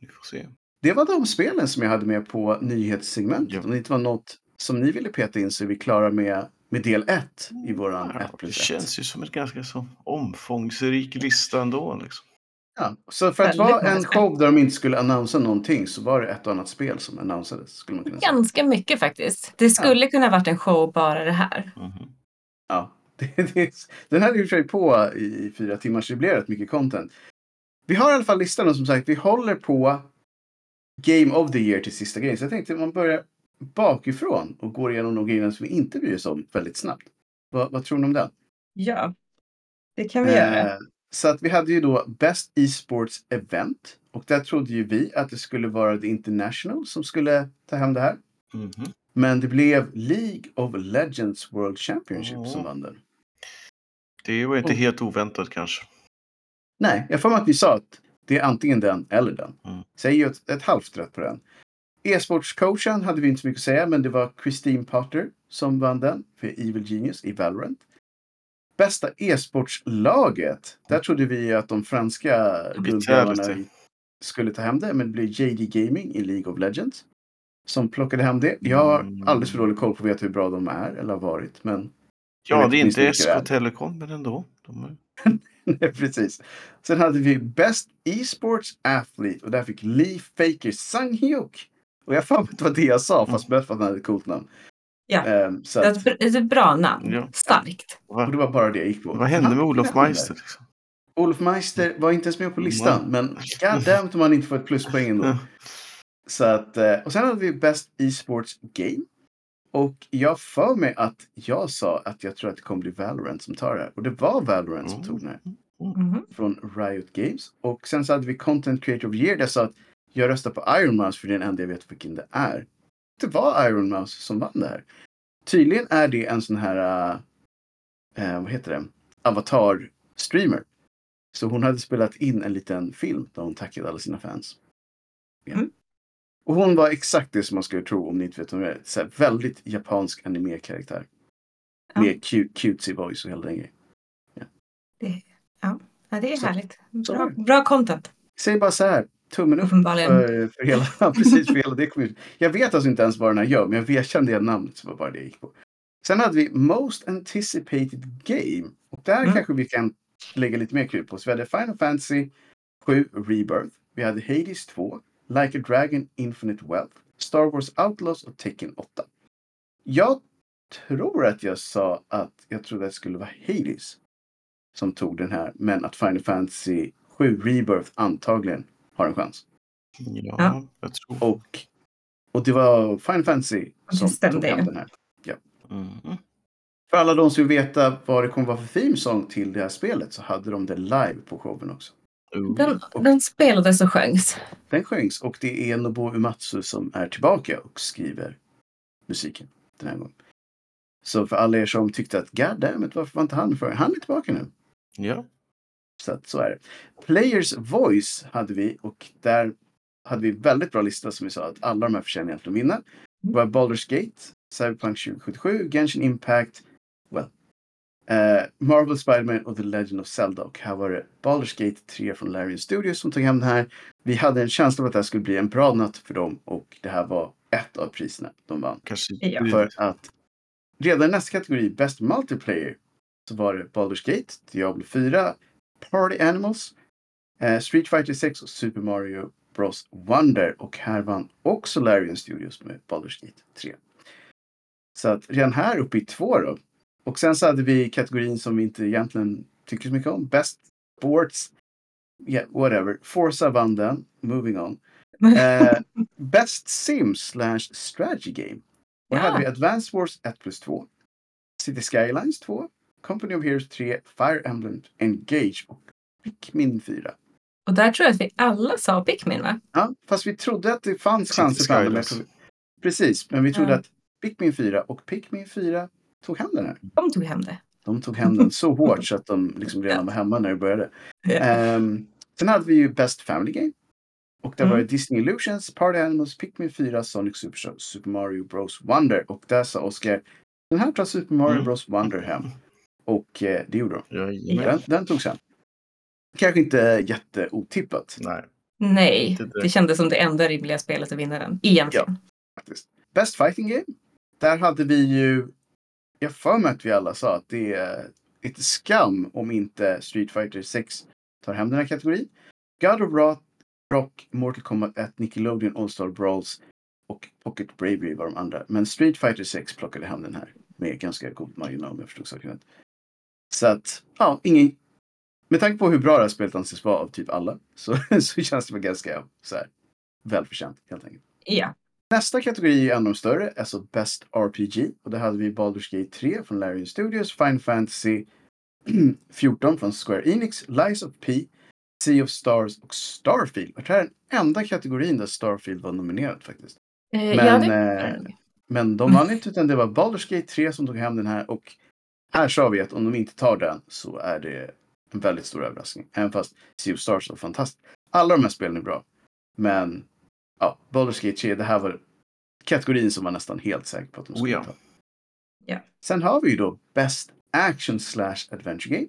Vi får se. Det var de spelen som jag hade med på nyhetssegmentet. Ja. Om det inte var något som ni ville peta in så är vi klara med, med del 1 i våran 1 Ja, det plus 1. känns ju som en ganska så omfångsrik lista ändå. Liksom. Ja, så för att vara en show där de inte skulle annonsa någonting så var det ett och annat spel som annonsades. Skulle man kunna säga. Ganska mycket faktiskt. Det skulle kunna varit en show bara det här. Mhm. Ja, (laughs) det, det, den hade ju sig på i fyra timmar så det blev rätt mycket content. vi har i alla fall listan och som sagt, vi håller på Game of the Year till sista grejen. Så jag tänkte att man börjar bakifrån och går igenom de grejerna som vi inte bryr oss om väldigt snabbt. Vad, vad tror ni om det? Ja, det kan vi göra. Eh, så att vi hade ju då Best E-sports Event. Och där trodde ju vi att det skulle vara The International som skulle ta hem det här. Mhm. Men det blev League of Legends World Championship Ja. som vann den. Det var inte Oh. helt oväntat kanske. Nej, jag får mig att vi sa att det är antingen den eller den. Mm. Säg ju ett, ett halvt rätt på den. E-sportscoachen hade vi inte så mycket att säga, men det var Christine Potter som vann den för Evil Genius i Valorant. Bästa e-sportslaget. Där trodde vi att de franska guldgrabbarna skulle ta hem det, men det blev JD Gaming i League of Legends som plockade hem det. Jag har Mm. alldeles för dålig koll på att veta hur bra de är eller har varit, men Ja, det är inte. SK Telecom, men ändå. De är... (laughs) Nej, precis. Sen hade vi Best E-sports Athlete och där fick Lee Faker Sang-hyuk. Och jag fan vet vad det jag sa, fast mest för att han hade ett coolt namn. Ja. Ehm, så Det är att, det är ett bra namn. Ja. Starkt. och det var bara det jag gick på. Vad hände med Olof Meister? Liksom? Olof Meister var inte ens med på listan, Mm. men goddammit om han inte får ett pluspoäng ändå. Ja. Så att, eh, och sen hade vi Best E-sports Game. Och jag för mig att jag sa att jag tror att det kommer bli Valorant som tar det här. Och det var Valorant som Mm. tog den här. Från Riot Games. Och sen så hade vi Content Creator of the Year där jag sa att jag röstar på Iron Mouse för det är den enda jag vet vilken det är. Det var Iron Mouse som vann det här. Tydligen är det en sån här, äh, vad heter det, avatar-streamer. Så hon hade spelat in en liten film där hon tackade alla sina fans. Ja. Mm. Och hon var exakt det som man skulle tro om ni inte vet vem det är. Så väldigt japansk anime-karaktär. Ja. Med cute, cutesy voice och hela den grejen. Ja, det är Så- härligt. Bra, det. bra content. Säg bara så här, tummen upp för, för hela, (laughs) precis, för hela det community. Jag vet alltså inte ens vad den här gör, men jag vet- kände igen namnet så var bara det jag gick på. Sen hade vi Most Anticipated Game. Och där Mm. kanske vi kan lägga lite mer krut på. Så vi hade Final Fantasy 7 Rebirth. Vi hade Hades 2. Like a Dragon Infinite Wealth. Star Wars Outlaws och Tekken 8. Jag tror att jag sa att jag trodde att det skulle vara Hades som tog den här, men att Final Fantasy 7 Rebirth antagligen har en chans. Ja, Ja. jag tror. Och, och det var Final Fantasy som stämde tog hem den här. Mm. För alla de som vill veta vad det kommer vara för theme song till det här spelet så hade de det live på showen också. Oh. Den, den spelades och sjöngs. Den sjöngs och det är Nobuo Uematsu som är tillbaka och skriver musiken den här gången. Så för alla er som tyckte att God damn it, varför var inte han för? Han är tillbaka nu. Ja. Så att så är det. Players Voice hade vi och där hade vi väldigt bra lista som vi sa att alla de här förtjänar egentligen att vinna. Det var Baldur's Gate, Cyberpunk 2077, Genshin Impact, well, eh, Marvel Spider-Man och The Legend of Zelda. Och här var det Baldur's Gate 3 från Larian Studios som tog hem den här. Vi hade en känsla av att det här skulle bli en bra natt för dem och det här var ett av priserna de vann. Kanske Ja. För att redan i nästa kategori, Best Multiplayer, så var det Baldur's Gate, Diablo 4, Party Animals, eh, Street Fighter 6 och Super Mario Bros Wonder. Och här vann också Larian Studios med Baldur's Gate 3. Så att redan här uppe i två då. Och sen så hade vi kategorin som vi inte egentligen tycker så mycket om. Best Sports, yeah, whatever. Forza vann den, moving on. (laughs) Eh, Best Sim slash Strategy Game. Och Ja. hade vi Advanced Wars 1 plus 2. City Skylines 2. Company of Heroes 3. Fire Emblem Engage och Pikmin 4. Och där tror jag att vi alla sa Pikmin va? Ja, fast vi trodde att det fanns City chanser för andra. Precis, men vi trodde Ja. att Pikmin 4 och Pikmin 4 tog hem den här. De tog hem det. De tog hem den (laughs) så hårt så att de liksom redan var hemma när det började. Ja. Ehm, sen hade vi ju Best Family Game. Och där Mm. var det Disney Illusions, Party Animals, Pikmin 4, Sonic Superstar, Super Mario Bros Wonder. Och där sa Oscar, den här tar Super Mario Mm. Bros Wonder hem. Och eh, det gjorde de. Den, den togs hem. Kanske inte jätteotippat Nej. Nej, det. kändes som det enda rimliga spelet att vinna den. Egentligen. faktiskt. Best Fighting Game. Där hade vi ju, jag för mig att vi alla sa att det är lite skam om inte Street Fighter 6 tar hem den här kategorin. God of Rock, Rock Mortal Kombat 1, Nickelodeon All-Star Brawls och Pocket Bravery var de andra. Men Street Fighter 6 plockade hem den här med ganska god marginal om jag förstod saken rätt. Så att, ja, ingen med tanke på hur bra det här spelet anses vara av typ alla så, (laughs) så känns det väl ganska så här, välförtjänt helt enkelt. Ja. Nästa kategori är av de större, alltså Best RPG. Och där hade vi Baldur's Gate 3 från Larian Studios, Final Fantasy (clears throat) 14 från Square Enix, Lies of P, Sea of Stars och Starfield. Och det här är den enda kategorin där Starfield var nominerad faktiskt. Eh, Men, ja, det... eh, Men de vann inte utan det var Baldur's Gate 3 som tog hem den här och här sa vi att om de inte tar den så är det en väldigt stor överraskning. Även fast Sea of Stars var fantastiskt. Alla de här spelen är bra. Men ja, Baldur's Gate 3, det här var kategorin som var nästan helt säker på att de skulle Oh ja. ta. Ja. Sen har vi ju då Best Action slash Adventure Game.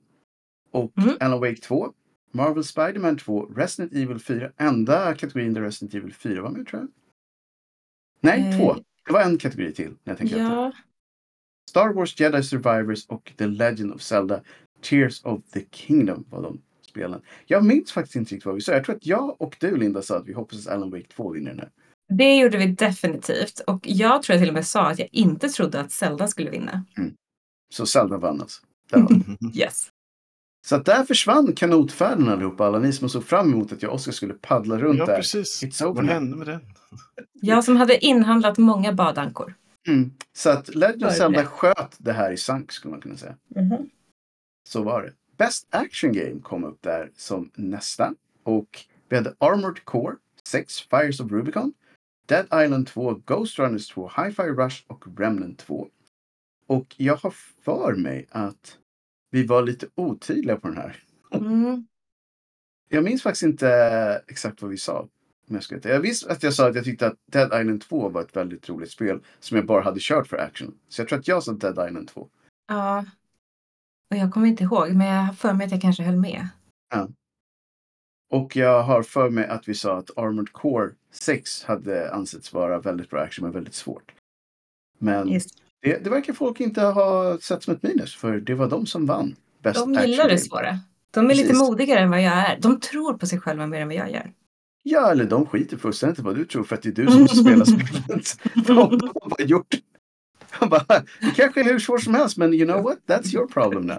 Och Mm. Alan Wake 2, Marvel Spider-Man 2, Resident Evil 4. Enda kategorin där Resident Evil 4 var med tror jag. Nej, Eh, två. Det var en kategori till. När jag tänker efter. Ja, Star Wars Jedi Survivors och The Legend of Zelda Tears of the Kingdom var de spelen. Jag minns faktiskt inte riktigt vad vi sa. Jag tror att jag och du Linda sa att vi hoppas att Alan Wake 2 vinner den här. det gjorde vi definitivt. Och jag tror jag till och med sa att jag inte trodde att Zelda skulle vinna. Så Zelda vann alltså. (laughs) Yes. Så att där försvann kanotfärden allihopa. Alla ni som såg fram emot att jag och Oskar skulle paddla runt Ja, där. precis. It's over Vad hände med den? Jag som hade inhandlat många badankor. Mm. Så att Legend of Zelda sköt det här i sank skulle man kunna säga. Så var det. Best Action Game kom upp där som nästa. Och vi hade Armored Core 6, Fires of Rubicon, Dead Island 2, Ghost Runners 2, Hi-Fi Rush och Remnant 2. Och jag har för mig att vi var lite otydliga på den här. Mm. Jag minns faktiskt inte exakt vad vi sa. Jag, ska jag visste att jag sa att jag tyckte att Dead Island 2 var ett väldigt roligt spel som jag bara hade kört för action. Så jag tror att jag sa Dead Island 2. Ja. Och jag kommer inte ihåg, men jag har för mig att jag kanske höll med. Och jag har för mig att vi sa att Armored Core 6 hade ansetts vara väldigt bra action men väldigt svårt. Men det, det verkar folk inte ha sett som ett minus för det var de som vann. Best De gillar det svåra. De är lite Precis. modigare än vad jag är. De tror på sig själva mer än vad jag gör. Ja, eller de skiter fullständigt i vad du tror för att det är du som spelar spelet. (laughs) De har bara gjort. Han bara, det kanske är hur svårt som helst men you know what? That's your problem now.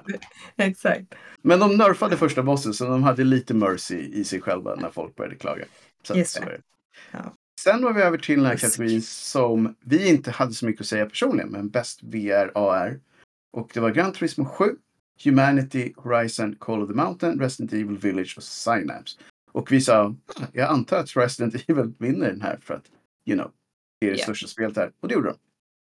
Exakt. Men de nerfade första bossen så de hade lite mercy i sig själva när folk började klaga. Så Just det. Ja. Sen var vi över till den här kategorin som vi inte hade så mycket att säga personligen, men bäst VR AR. Och det var Gran Turismo 7, Humanity, Horizon, Call of the Mountain, Resident Evil Village och Synapse. Och vi sa, "Ah, jag antar att Resident Evil vinner den här för att, you know, det är det Ja. största spelet här. Och det gjorde de.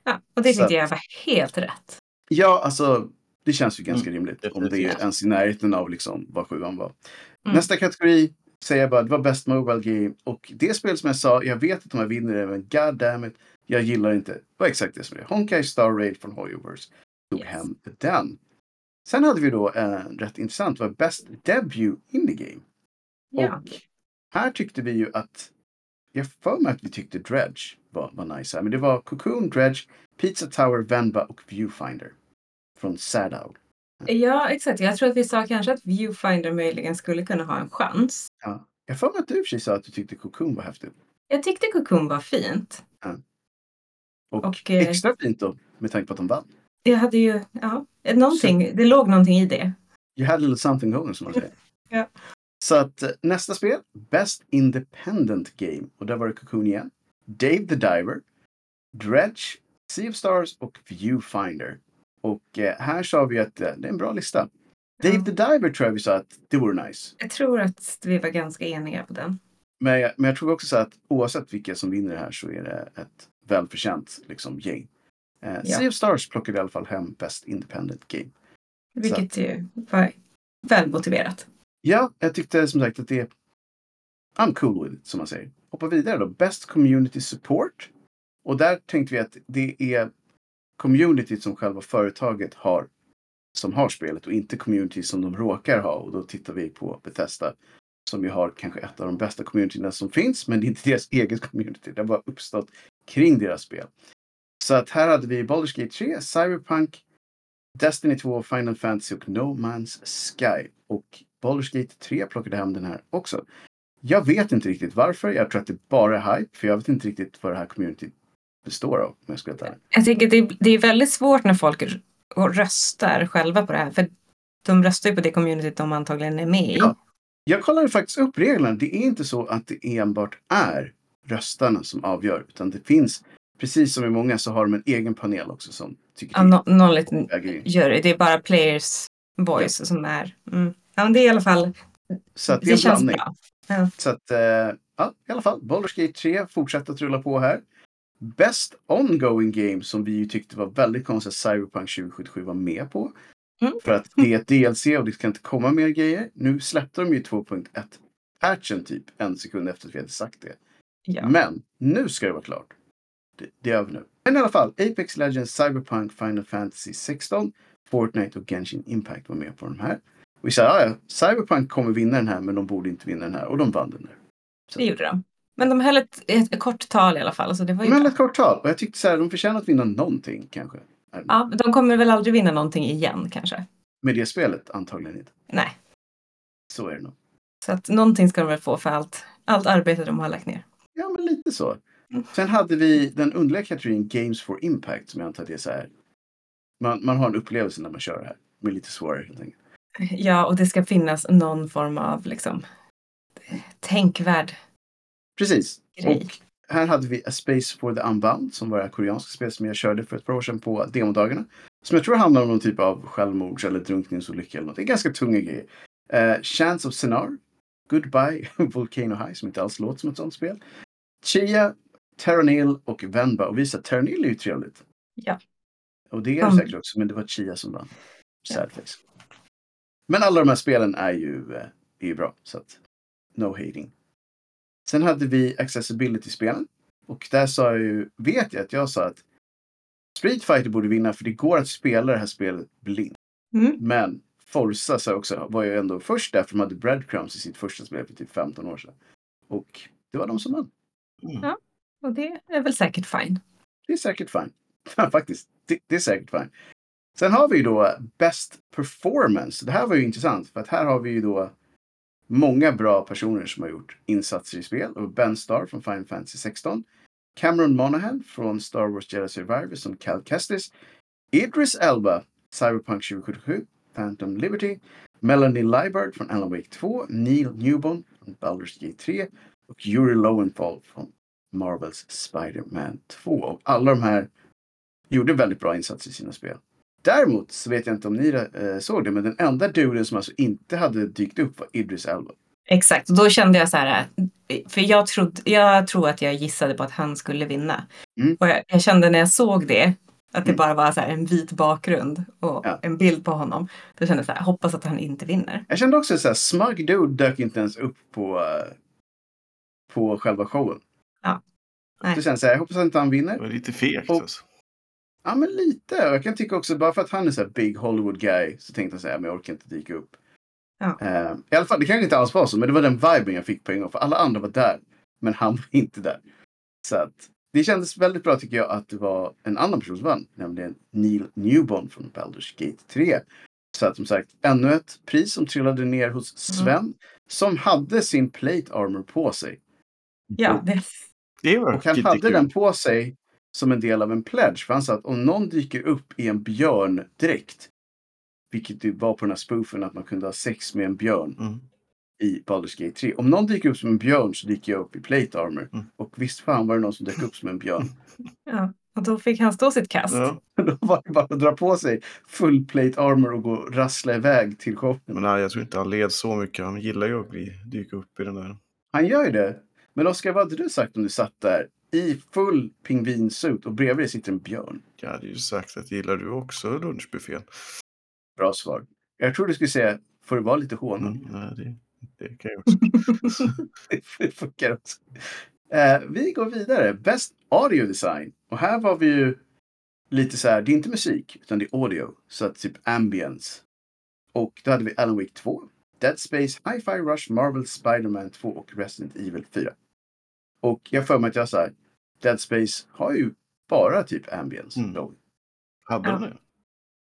Ja, och det tyckte jag var helt rätt. Ja, alltså det känns ju ganska Mm, rimligt om det är ens i närheten av liksom vad sjuan var. Mm. Nästa kategori säger jag bara, det var Best Mobile Game. Och det spel som jag sa, jag vet att de här vinner det, men god damn it, jag gillar inte. Det var exakt det som det är. Honkai Star Rail från Hoyoverse tog Yes. hem den. Sen hade vi då en rätt intressant, var Best Debut Indie Game. Ja. Och här tyckte vi ju att, jag för mig att vi tyckte Dredge var, var nice. Men det var Cocoon, Dredge, Pizza Tower, Venba och Viewfinder. Från Sad Owl. ja, exakt. Jag tror att vi sa kanske att Viewfinder möjligen skulle kunna ha en chans. Ja. Jag för mig att du i och för sig sa att du tyckte Cocoon var häftigt. Jag tyckte Cocoon var fint. Och, Och, eh, extra fint då, med tanke på att de vann. Jag hade ju, ja, någonting, det låg någonting i det. You had a little something going som man säger. (laughs) Ja. Så att eh, nästa spel, Best Independent Game. Och där var det Cocoon igen. Dave the Diver, Dredge, Sea of Stars och Viewfinder. Och eh, här sa vi att eh, det är en bra lista. Dave the Diver tror jag vi sa att det vore nice. Jag tror att vi var ganska eniga på den. Men jag, men jag tror också så att oavsett vilka som vinner det här så är det ett välförtjänt liksom, gäng. Eh, Ja. Sea of Stars plockade i alla fall hem Best Independent Game. Vilket ju var välmotiverat. Ja, jag tyckte som sagt att det är... I'm cool with it, som man säger. Hoppa vidare då. Best Community Support. Och där tänkte vi att det är communityt som själva företaget har som har spelet och inte community som de råkar ha. Och då tittar vi på Bethesda som ju har kanske ett av de bästa communityna som finns, men det är inte deras eget community. Det har bara uppstått kring deras spel. Så att här hade vi Baldur's Gate 3, Cyberpunk, Destiny 2, Final Fantasy och No Man's Sky. Och Baldur's Gate 3 plockade hem den här också. Jag vet inte riktigt varför. Jag tror att det bara är hype. För jag vet inte riktigt vad det här communityt består av. Om jag ska ärlig. Jag tycker det, det är väldigt svårt när folk röstar själva på det här. För de röstar ju på det communityt de antagligen är med i. Ja. Jag kollade faktiskt upp reglerna. Det är inte så att det enbart är röstarna som avgör. Utan det finns, precis som i många, så har de en egen panel också som tycker Ja, nå- någon liten jury. Det är bara players voice som är... Mm. Ja, men det är i alla fall... Så att det Det, känns bra. Så att, eh, ja, i alla fall. Baldur's Gate 3 fortsätter att rulla på här. Best ongoing game som vi ju tyckte var väldigt konstigt att Cyberpunk 2077 var med på. Mm. För att det är ett DLC och det ska inte komma mer grejer. Nu släppte de ju 2.1 patchen typ en sekund efter att vi hade sagt det. Ja. Men nu ska det vara klart. Det, det är över nu. Men i alla fall, Apex Legends, Cyberpunk, Final Fantasy 16, Fortnite och Genshin Impact var med på de här. Vi sa, "Ja, Cyberpunk kommer vinna den här men de borde inte vinna den här. Och de vann den här. Det gjorde de. Men de höll ett, ett, ett kort tal i alla fall. Så det var ju Men bra. ett kort tal. Och jag tyckte så här, de förtjänar att vinna någonting kanske. Ja, de kommer väl aldrig vinna någonting igen kanske. Med det spelet antagligen inte. Nej, Så är det nog. så att någonting ska de väl få för allt, allt arbete de har lagt ner. Ja, men lite så. Mm. Sen hade vi den underliga kategorin Games for Impact som jag antar att det är så här. Man, man har en upplevelse när man kör det här. Men lite svårare helt enkelt. Ja, och det ska finnas någon form av liksom tänkvärd Precis. grej. Och här hade vi A Space for the Unbound som var det koreanska spel som jag körde för ett par år sedan på demodagarna. Som jag tror handlar om någon typ av självmords eller drunkningsolycka eller något. Det är ganska tunga grejer. Uh, Chance of Senar. Goodbye (laughs) Volcano High som inte alls låter som ett sånt spel. Chia, Terranil och Venba. Och visa Terranil är ju trevligt. Ja. Och det är det Mm. säkert också, men det var Chia som vann. Sad face. Men alla de här spelen är ju, eh, är ju bra, så att no hating. Sen hade vi accessibility-spelen. Och där sa jag ju, vet jag att jag sa att Street Fighter borde vinna för det går att spela det här spelet blind. Mm. Men Forza sa jag också, var ju ändå först där för de hade Breadcrumbs i sitt första spel för typ 15 år sedan. Och det var de som vann. Mm. Och det är väl säkert fine. Det är säkert fine. (laughs) Faktiskt, det, det är säkert fine. Sen har vi ju då Best Performance. Det här var ju intressant för att här har vi ju då många bra personer som har gjort insatser i spel. Och Ben Starr från Final Fantasy 16. Cameron Monahan från Star Wars Jedi Survivor som Cal Kestis. Idris Elba, Cyberpunk 2077, Phantom Liberty. Melanie Liebert från Alan Wake 2. Neil Newbon från Baldur's Gate 3. Och Yuri Lowenthal från Marvels Spider-Man 2. Och alla de här gjorde väldigt bra insatser i sina spel. Däremot så vet jag inte om ni eh, såg det, men den enda duden som alltså inte hade dykt upp var Idris Elba. Exakt, och då kände jag så här, för jag, trodde, jag tror att jag gissade på att han skulle vinna. Mm. Och jag, jag kände när jag såg det, att det Mm. bara var så här en vit bakgrund och Ja. en bild på honom. Då kände jag så här, hoppas att han inte vinner. Jag kände också så här, Smug Dude dök inte ens upp på, på själva showen. Ja. Nej. Så kände jag så här, jag hoppas att inte han Det vinner. var lite fegt alltså. Ja, men lite. Och Jag kan tycka också, bara för att han är så här big Hollywood guy, så tänkte jag så här, men jag orkar inte dyka upp. Ja. Eh, I alla fall, det kanske inte alls var så, men det var den viben jag fick på en gång. För alla andra var där, men han var inte där. Så att, det kändes väldigt bra tycker jag att det var en annan person som vann, nämligen Neil Newbon från Baldur's Gate 3. Så att som sagt, ännu ett pris som trillade ner hos Sven, som hade sin plate armor på sig. Ja, det, Det var Och han hade den på sig som en del av en pledge. För han sa att om någon dyker upp i en björndräkt, vilket ju var på den här spoofen att man kunde ha sex med en björn Mm. i Baldur's Gate 3. Om någon dyker upp som en björn så dyker jag upp i plate armor. Mm. Och visst fan var det någon som dök upp som en björn. (laughs) ja. Och då fick han stå sitt kast. Ja. (laughs) Då var det bara att dra på sig full plate armor och gå och rassla iväg till showen. Men nej, jag tror inte han led så mycket. Han gillar ju att bli, dyka upp i den där. Han gör ju det. Men Oskar, vad hade du sagt om du satt där i full pingvinsuit och bredvid sitter en björn? Jag hade ju sagt att gillar du också lunchbuffén? Bra svar. Jag tror du skulle säga, får det vara lite honung? Mm, nej, det, det kan jag också. (laughs) det funkar också. Eh, vi går vidare. Best audio design. Och här var vi ju lite så här, det är inte musik utan det är audio. Så att typ ambience. Och då hade vi Alan Wake 2, Dead Space, Hi-Fi Rush, Marvel, Spider-Man 2 och Resident Evil 4. Och jag får mig att jag sa Dead Space har ju bara typ ambience. Mm. då. Hade det?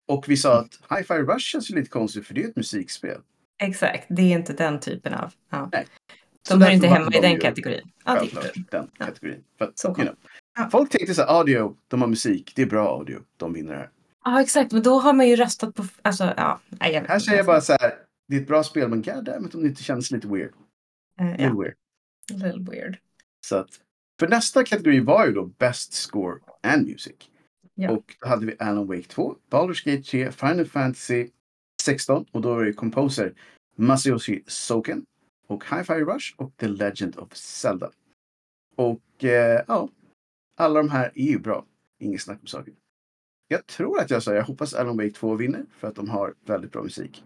Och vi sa att Hi-Fi Rush känns ju lite konstigt för det är ett musikspel. Exakt, det är inte den typen av... Ja. Nej. De Så hör inte hemma i de den kategorin. Ja, de. den Ja. kategorin. För Så you know, Ja. Folk tänkte så här, audio, de har musik, det är bra audio, de vinner det här. Ja, exakt. Men då har man ju röstat på... Alltså, ja. Nej, jag vet Här säger jag bara så här. Det är ett bra spel, men goddammit om det inte känns lite weird. Eh, Lite Ja, weird. little weird. Så att, för nästa kategori var ju då Best Score and Music. Ja. Och då hade vi Alan Wake 2, Baldur's Gate 3, Final Fantasy 16 och då var det composer Masayoshi Soken och Hi-Fi Rush och The Legend of Zelda. Och eh, ja, alla de här är ju bra. Inget snack om saken. Jag tror att jag sa, jag hoppas Alan Wake 2 vinner för att de har väldigt bra musik.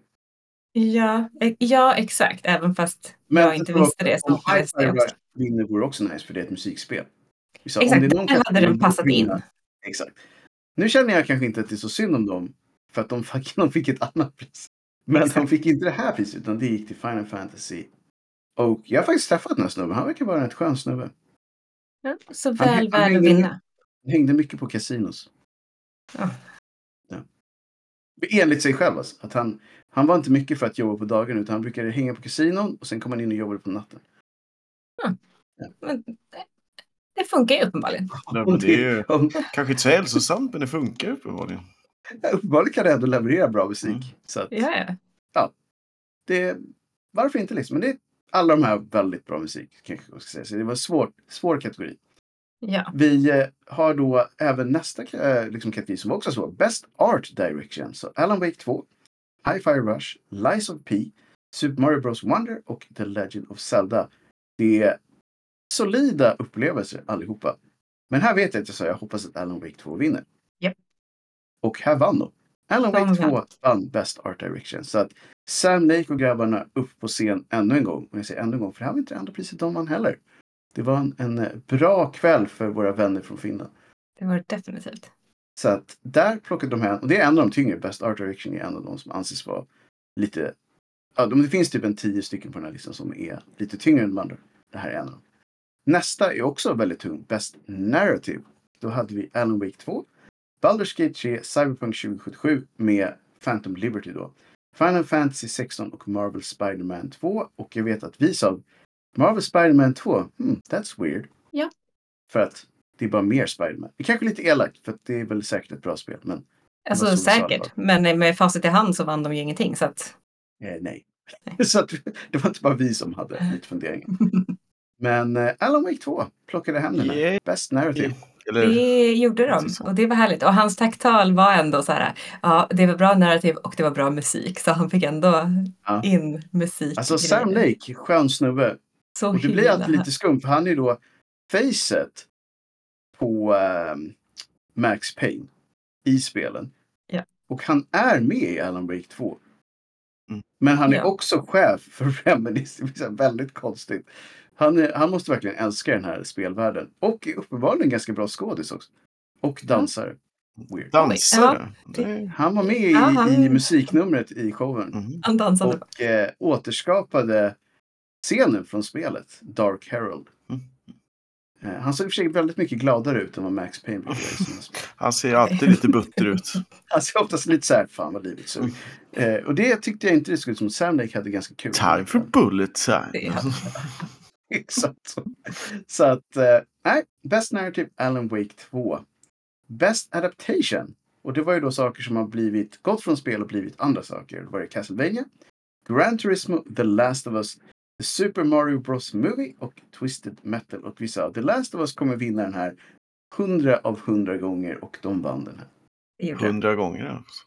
Ja, eh, ja, exakt. Även fast Men jag inte visste det så Om Hi-Fi. Rush vinner vore också nice för det är ett musikspel. Vi sa, om Exakt, det är någon där hade den passat vinna- in. Exakt. Nu känner jag kanske inte att det är så synd om dem. För att de (laughs) fick, de fick ett annat pris. Men de Exakt. fick inte det här priset utan det gick till Final Fantasy. Och jag har faktiskt träffat den här snubben. Han verkar vara en rätt skön snubbe. Ja, så väl han värd att vinna. Han hängde mycket på kasinos. Ja. Ja. Enligt sig själv alltså. Att han, han var inte mycket för att jobba på dagen utan han brukade hänga på kasinon och sen kom han in och jobbade på natten. Men det, det funkar ju uppenbarligen. Ja, men det är ju Om- kanske inte så hälsosamt, men det funkar uppenbarligen. Uppenbarligen kan det ändå leverera bra musik. Mm. Så att, Ja, ja. det, varför inte liksom? Men det är alla de här väldigt bra musik. Kanske jag ska säga. Så det var en svår, svår kategori. ja. Vi eh, har då även nästa eh, liksom, kategori som också är svår. Best Art Direction. Så Alan Wake 2, Hi-Fi Rush, Lies of P, Super Mario Bros Wonder och The Legend of Zelda. Det är solida upplevelser allihopa. Men här vet jag att jag sa jag hoppas att Alan Wake 2 vinner. Japp. Och här vann de. Alan Wake 2 vann. Best Art Direction. Så att Sam Lake och grabbarna upp på scen ännu en gång. Och jag säger ännu en gång, för det här var inte det andra priset de vann heller. Det var en, en eh, bra kväll för våra vänner från Finland. Det var det definitivt. Så att där plockade de hem, och det är en av de tyngre, Best Art Direction är en av de som anses vara lite, ja de- det finns typ en tio stycken på den här listan som är lite tyngre än de andra. Det här är en av dem. Nästa är också väldigt tung, Best Narrative. Då hade vi Alan Wake 2, Baldur's Gate 3, Cyberpunk 2077 med Phantom Liberty då. Final Fantasy 16 och Marvel Spider-Man 2. Och jag vet att vi sa Marvel Spider-Man 2, hmm, that's weird. Ja. För att det är bara mer Spider-Man. Det är kanske lite elakt för att det är väl säkert ett bra spel. Men Alltså säkert. Men med facit i hand så vann de ju ingenting. Så att, eh, nej. (laughs) så att, det var inte bara vi som hade lite funderingar. (laughs) Men eh, Alan Wake 2 plockade hem den. Yeah. Best Narrative. Eller, det gjorde de Precis så. och det var härligt. Och hans tacktal var ändå så här, ja det var bra narrativ och det var bra musik. Så han fick ändå Ja. in musik. Alltså Sam Lake, skön snubbe. Så Och det blir alltid lite skumt för han är ju då facet på ehm, Max Payne i spelen. Ja. Och han är med i Alan Wake 2. Mm. Men han är Ja. också chef för (laughs) Remedies. Det är väldigt konstigt. Han, är, han måste verkligen älska den här spelvärlden. Och är uppenbarligen en ganska bra skådis också. Och dansare. Weird. dansare. Han var med i, Ja, han- i musiknumret i showen. Mhm. Han dansade. Och eh, återskapade scenen från spelet, Dark Herald. Mm. Eh, han såg i och för sig väldigt mycket gladare ut än vad Max Payne brukar. (laughs) Han ser alltid lite butter ut. (laughs) Han ser oftast lite så här, fan vad livet såg. Eh, och det tyckte jag inte det såg ut som. Sam Lake hade ganska kul. Time for bullet time. (laughs) Det. (laughs) Exakt så. Så att, eh, nej, Best Narrative Alan Wake 2. Best Adaptation. Och det var ju då saker som har blivit, gått från spel och blivit andra saker. Då var det Castlevania, Gran Turismo, The Last of Us, The Super Mario Bros Movie och Twisted Metal. Och vi sa The Last of Us kommer vinna den här 100 av 100 gånger och de vann den här. Det gjorde han. Hundra gånger alltså.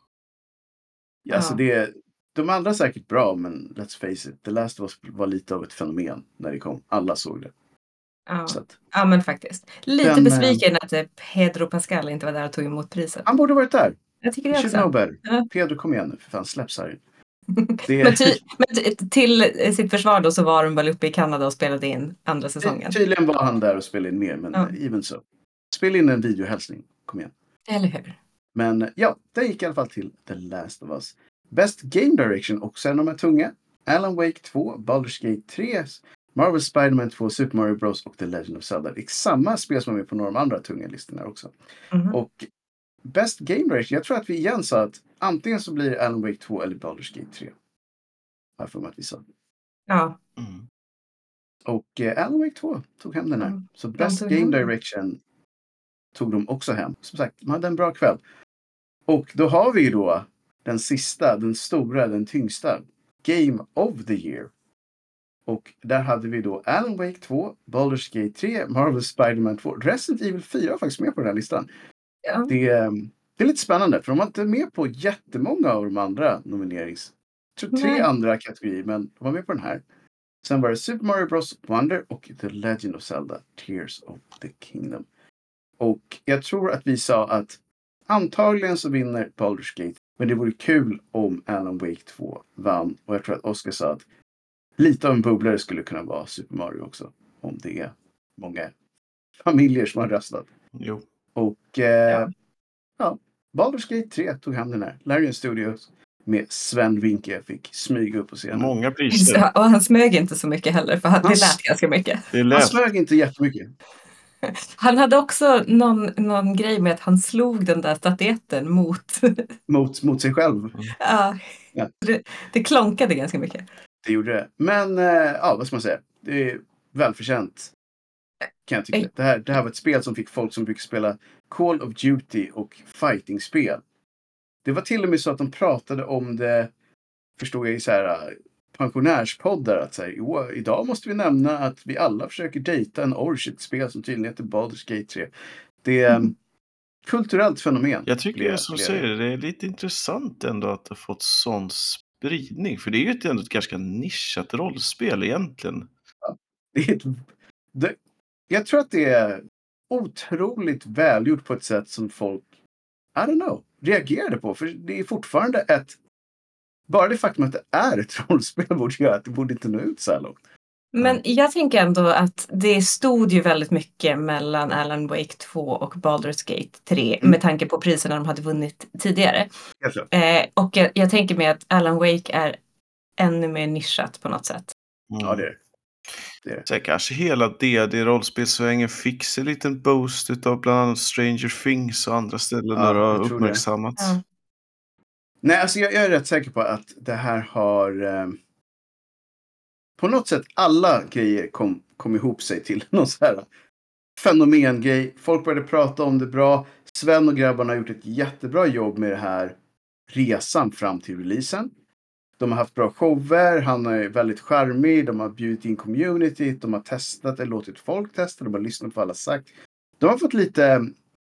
Ja. Alltså det, de andra är säkert bra men let's face it, The Last of Us var lite av ett fenomen när det kom. Alla såg det. Ja. Så att, ja, men faktiskt. Lite Den, eh, besviken att eh, Pedro Pascal inte var där och tog emot priset. han borde varit där. Jag tycker det också. better. Ja. Pedro, kom igen nu. För fan, släpps här. (laughs) Det Men, ty, men till eh, sitt försvar då så var de väl uppe i Kanada och spelade in andra säsongen. Ty, tydligen var han där och spelade in mer, men Ja. even så. Spela in en videohälsning. Kom igen. Eller hur? Men ja, den gick i alla fall till The Last of Us. Best Game Direction, också en av de här tunga. Alan Wake 2, Baldur's Gate 3, Marvel Spider-Man 2, Super Mario Bros och The Legend of Zelda. Det är samma spel som är med på några av de andra tunga listorna också. Mhm. Och Best Game Direction, jag tror att vi igen sa att antingen så blir det Alan Wake 2 eller Baldur's Gate 3. Har för mig att vi sa. Ja, Mm. Och eh, Alan Wake 2 tog hem den här. Mm, Så Best Game. Direction tog de också hem. Som sagt, de hade en bra kväll. Och då har vi ju då den sista, den stora, den tyngsta. Game of the year. Och där hade vi då Alan Wake 2, Baldur's Gate 3, Marvel Spider-Man 2. Resident Evil 4 var faktiskt med på den här listan. Ja. Det, är- det är lite spännande för de var inte med på jättemånga av de andra nominerings... Jag tror tre Nej. andra kategorier men de var med på den här. Sen var det Super Mario Bros Wonder och The Legend of Zelda Tears of the Kingdom. Och jag tror att vi sa att antagligen så vinner Baldur's Gate. Men det vore kul om Alan Wake 2 vann. Och jag tror att Oscar sa att lite av en bubblare skulle kunna vara Super Mario också. Om det är många familjer som har röstat. Jo. Och eh, ja. Baldur's Gate 3 tog hem den här. Larian Studios med Sven Winke fick smyga upp på scenen. Många priser. Och han smög inte så mycket heller för han- det Han- lät ganska mycket. Det Han lät. smög inte jättemycket. (laughs) Han hade också någon, någon grej med att han slog den där statyetten mot... (laughs) Mot, mot sig själv. ja, Ja. det, det klonkade ganska mycket. Det gjorde det. Men eh, ja, vad ska man säga? Det är välförtjänt. Kan jag tycka. Det här, det här var ett spel som fick folk som brukar spela Call of Duty och fightingspel. Det var till och med så att de pratade om det, förstår jag i så här pensionärspoddar, att säga, jo, idag måste vi nämna att vi alla försöker dejta en orch spel som tydligen heter Baldur's Gate 3. Det är mm. kulturellt fenomen. Jag tycker det är som säger, det är lite intressant ändå att det fått sån spridning. För det är ju ett, ändå ett ganska nischat rollspel egentligen. Det är ett, det, jag tror att det är otroligt välgjort på ett sätt som folk, I don't know, reagerade på. För det är fortfarande ett... Bara det faktum att det är ett (laughs) rollspel borde göra att det borde inte nå ut så här långt. Men jag tänker ändå att det stod ju väldigt mycket mellan Alan Wake 2 och Baldur's Gate 3 Mm. med tanke på priserna de hade vunnit tidigare. Eh, och jag, jag tänker mig att Alan Wake är ännu mer nischat på något sätt. Mm. Ja, det är det. Så kanske hela DD-rollspelssvängen fick sig en liten boost av bland annat Stranger Things och andra ställen Ja, där det har tror det. uppmärksammats. Ja. Nej, alltså jag, jag är rätt säker på att det här har... Eh, på något sätt alla grejer kom, kom ihop sig till (laughs) någon så här fenomengrej. Folk började prata om det bra. Sven och grabbarna har gjort ett jättebra jobb med det här resan fram till releasen. De har haft bra shower, han är väldigt charmig, de har bjudit in communityt, de har testat eller låtit folk testa, de har lyssnat på vad alla sagt. De har fått lite, eh,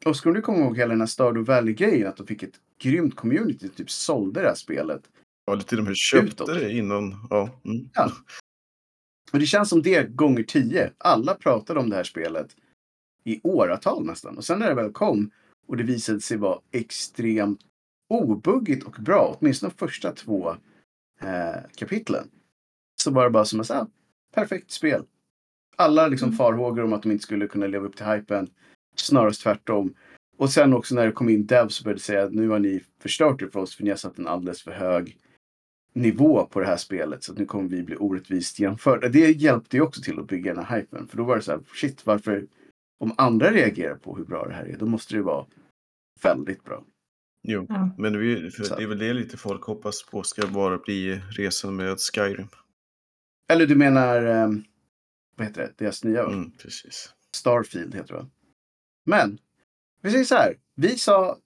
Oskar om du kommer ihåg hela den här Stardew Valley-grejen, att de fick ett grymt community, typ sålde det här spelet. Ja, eller till och med köpte Utåt. det innan. Ja. Mm. Ja. Och det känns som det gånger tio. Alla pratade om det här spelet i åratal nästan. Och sen när det väl kom och det visade sig vara extremt obuggigt och bra, åtminstone de första två eh, kapitlen, så var det bara som att säga, perfekt spel. Alla liksom Mm. farhågor om att de inte skulle kunna leva upp till hypen, snarast tvärtom. Och sen också när det kom in devs så började säga att nu har ni förstört det för oss för ni har satt en alldeles för hög nivå på det här spelet så att nu kommer vi bli orättvist jämförda. Det hjälpte ju också till att bygga den här hypen. För då var det så här, shit varför, om andra reagerar på hur bra det här är, då måste det vara väldigt bra. Jo, Ja. men det är, ju- det är väl det lite folk hoppas på ska bara bli resan med Skyrim. Eller du menar, eh, vad heter det, deras nya? Mm, precis. Starfield heter det? Men, vi säger så här, vi sa,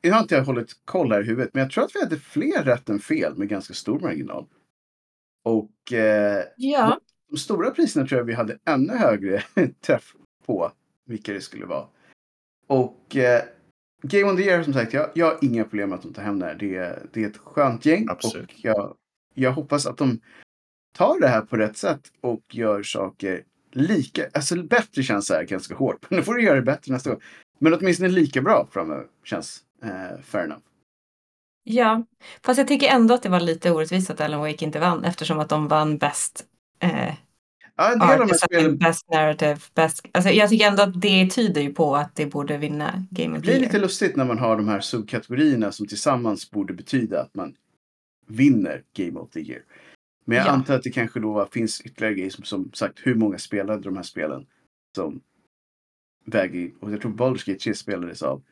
jag har inte hållit koll här i huvudet, men jag tror att vi hade fler rätt än fel med ganska stor marginal. Och eh, Ja, de stora priserna tror jag vi hade ännu högre (laughs) träff på vilka det skulle vara. Och eh, Game of the Year som sagt, jag, jag har inga problem med att de tar hem det här. Det, är- det är ett skönt gäng. Absolut. Och jag, jag hoppas att de tar det här på rätt sätt och gör saker lika, alltså bättre känns det här ganska hårt. Men (laughs) nu får du göra det bättre nästa gång. Men åtminstone lika bra framöver känns eh, fair enough. ja. Fast jag tycker ändå att det var lite orättvist att Alan Wake inte vann eftersom att de vann bäst eh, Ja, en del av de art spelen best narrative, best... Alltså jag tycker ändå att det tyder ju på att det borde vinna Game Det of the blir lite Year. lustigt när man har de här subkategorierna som tillsammans borde betyda att man vinner Game of the Year. Men jag Ja. antar att det kanske då finns ytterligare grejer som, som sagt hur många spelade de här spelen som väger in. Och jag tror Baldur's Gate 3 spelades av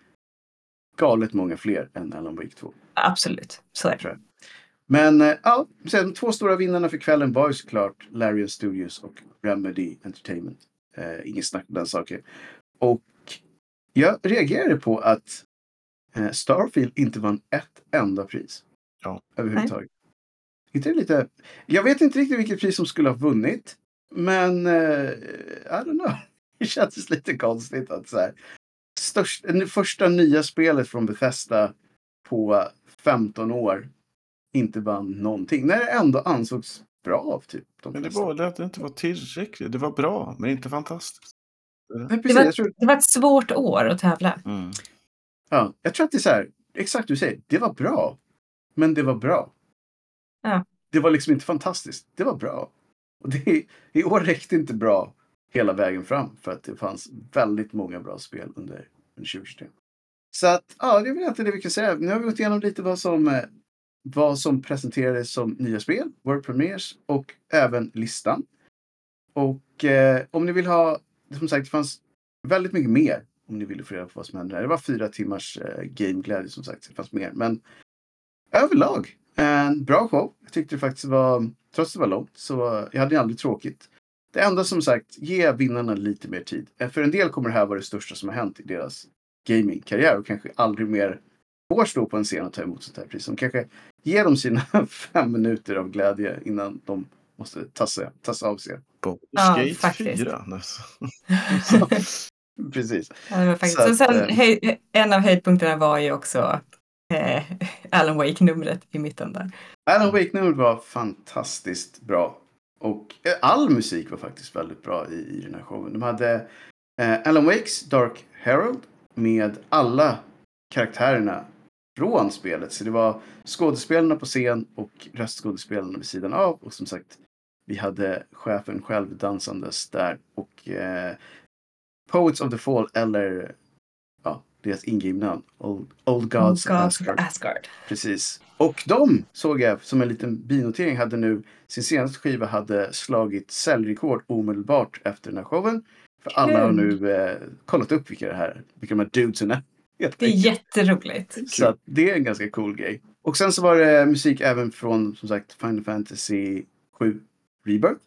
galet många fler än Alan Wake 2. Absolut, så är det. Tror jag. Men eh, ja, sen två stora vinnarna för kvällen var ju såklart Larian Studios och Remedy Entertainment. Eh, ingen snack om den saken. Och jag reagerade på att eh, Starfield inte vann ett enda pris. Ja. Överhuvudtaget. Inte det lite... Jag vet inte riktigt vilket pris som skulle ha vunnit. Men eh, I don't know. Det känns lite konstigt att så här, störst, det första nya spelet från Bethesda på 15 år inte vann någonting. När det ändå ansågs bra av typ de Men det var det att det inte var tillräckligt. Det var bra, men inte fantastiskt. Nej, Det precis, var- jag, tror, Det var ett svårt år att tävla. Mm. ja, jag tror att det är så här, exakt du säger, det var bra. Men det var bra. Ja. Det var liksom inte fantastiskt, det var bra. Och det, i år räckte inte bra hela vägen fram för att det fanns väldigt många bra spel under, 2023. Så att, ja, det är väl egentligen det vi kan säga. Nu har vi gått igenom lite vad som, eh, vad som presenterades som nya spel, World Premiers och även listan. Och eh, om ni vill ha, som sagt, det fanns väldigt mycket mer om ni ville få reda på vad som hände. där. Det var fyra timmars eh, gameglädje som sagt, det fanns mer. Men överlag, en bra show. Jag tyckte det faktiskt var, trots att det var långt, så jag hade aldrig tråkigt. Det enda som sagt, ge vinnarna lite mer tid. Eh, För en del kommer det här vara det största som har hänt i deras gamingkarriär och kanske aldrig mer får stå på en scen och ta emot sånt här pris. De kanske ger dem sina (laughs) fem minuter av glädje innan de måste tassa, tassa av sig. Baldur's Ja, faktiskt. 4. nästan. (laughs) Precis. Ja, det var faktiskt. Att, sen, eh, höj, en av höjdpunkterna var ju också eh, (laughs) Alan Wake-numret i mitten där. Alan Wake-numret var fantastiskt bra. Och eh, all musik var faktiskt väldigt bra i, i den här showen. De hade eh, Alan Wakes Dark Herald med alla karaktärerna från spelet. Så det var skådespelarna på scen och röstskådespelarna vid sidan av. Och som sagt, vi hade chefen själv dansandes där. Och eh, Poets of the Fall eller ja, deras ingame-namn. Old, Old Gods, God Asgard. Asgard. Precis. Och de såg jag som en liten binotering hade nu sin senaste skiva hade slagit säljrekord omedelbart efter den här showen. För alla har nu eh, kollat upp vilka det här vilka de här dudesen är. Det är jätteroligt. Så att det är en ganska cool grej. Och sen så var det musik även från som sagt Final Fantasy 7 Rebirth.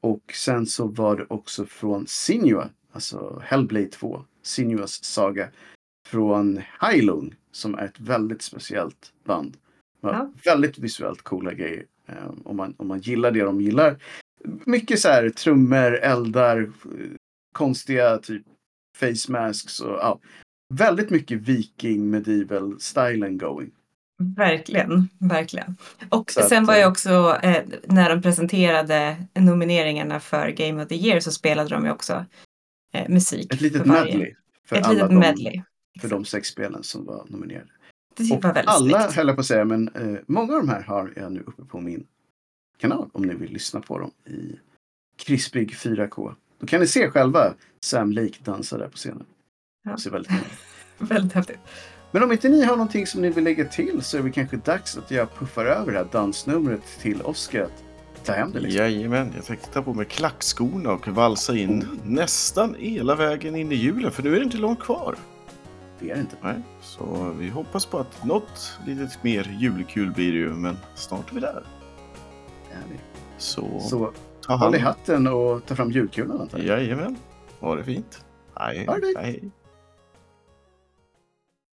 Och sen så var det också från Sinua, alltså Hellblade 2, Sinuas saga. Från Heilung som är ett väldigt speciellt band. Ja. Väldigt visuellt coola grejer. eh, om, man, om man gillar det de gillar. Mycket så här trummor, eldar, eh, konstiga typ face masks och ja. Väldigt mycket viking medieval stylen going. Verkligen, verkligen. Och Så att, sen var ju eh, också, eh, när de presenterade nomineringarna för Game of the Year så spelade de ju också eh, musik. Ett litet för medley. För Ett alla litet de, medley. För de sex spelen som var nominerade. Det var väldigt alla snyggt. höll jag på att säga, men eh, många av de här har jag nu uppe på min kanal. Om ni vill lyssna på dem i krispig 4K. Då kan ni se själva Sam Lake dansa där på scenen. Ja. Det ser väldigt. (laughs) Väldigt häftigt. Men om inte ni har någonting som ni vill lägga till så är det kanske dags att jag puffar över det här dansnumret till Oscar att ta hem det. Liksom. Jajamän, jag tänkte ta på mig klackskorna och valsa in nästan hela vägen in i julen, för nu är det inte långt kvar. Det är det inte. Nej, så vi hoppas på att något litet mer julkul blir det ju, men snart är vi där. Det är det. Så, Så håll i hatten och ta fram julkulan antar jag. Jajamän, ha det fint. Hej, Ha det hej.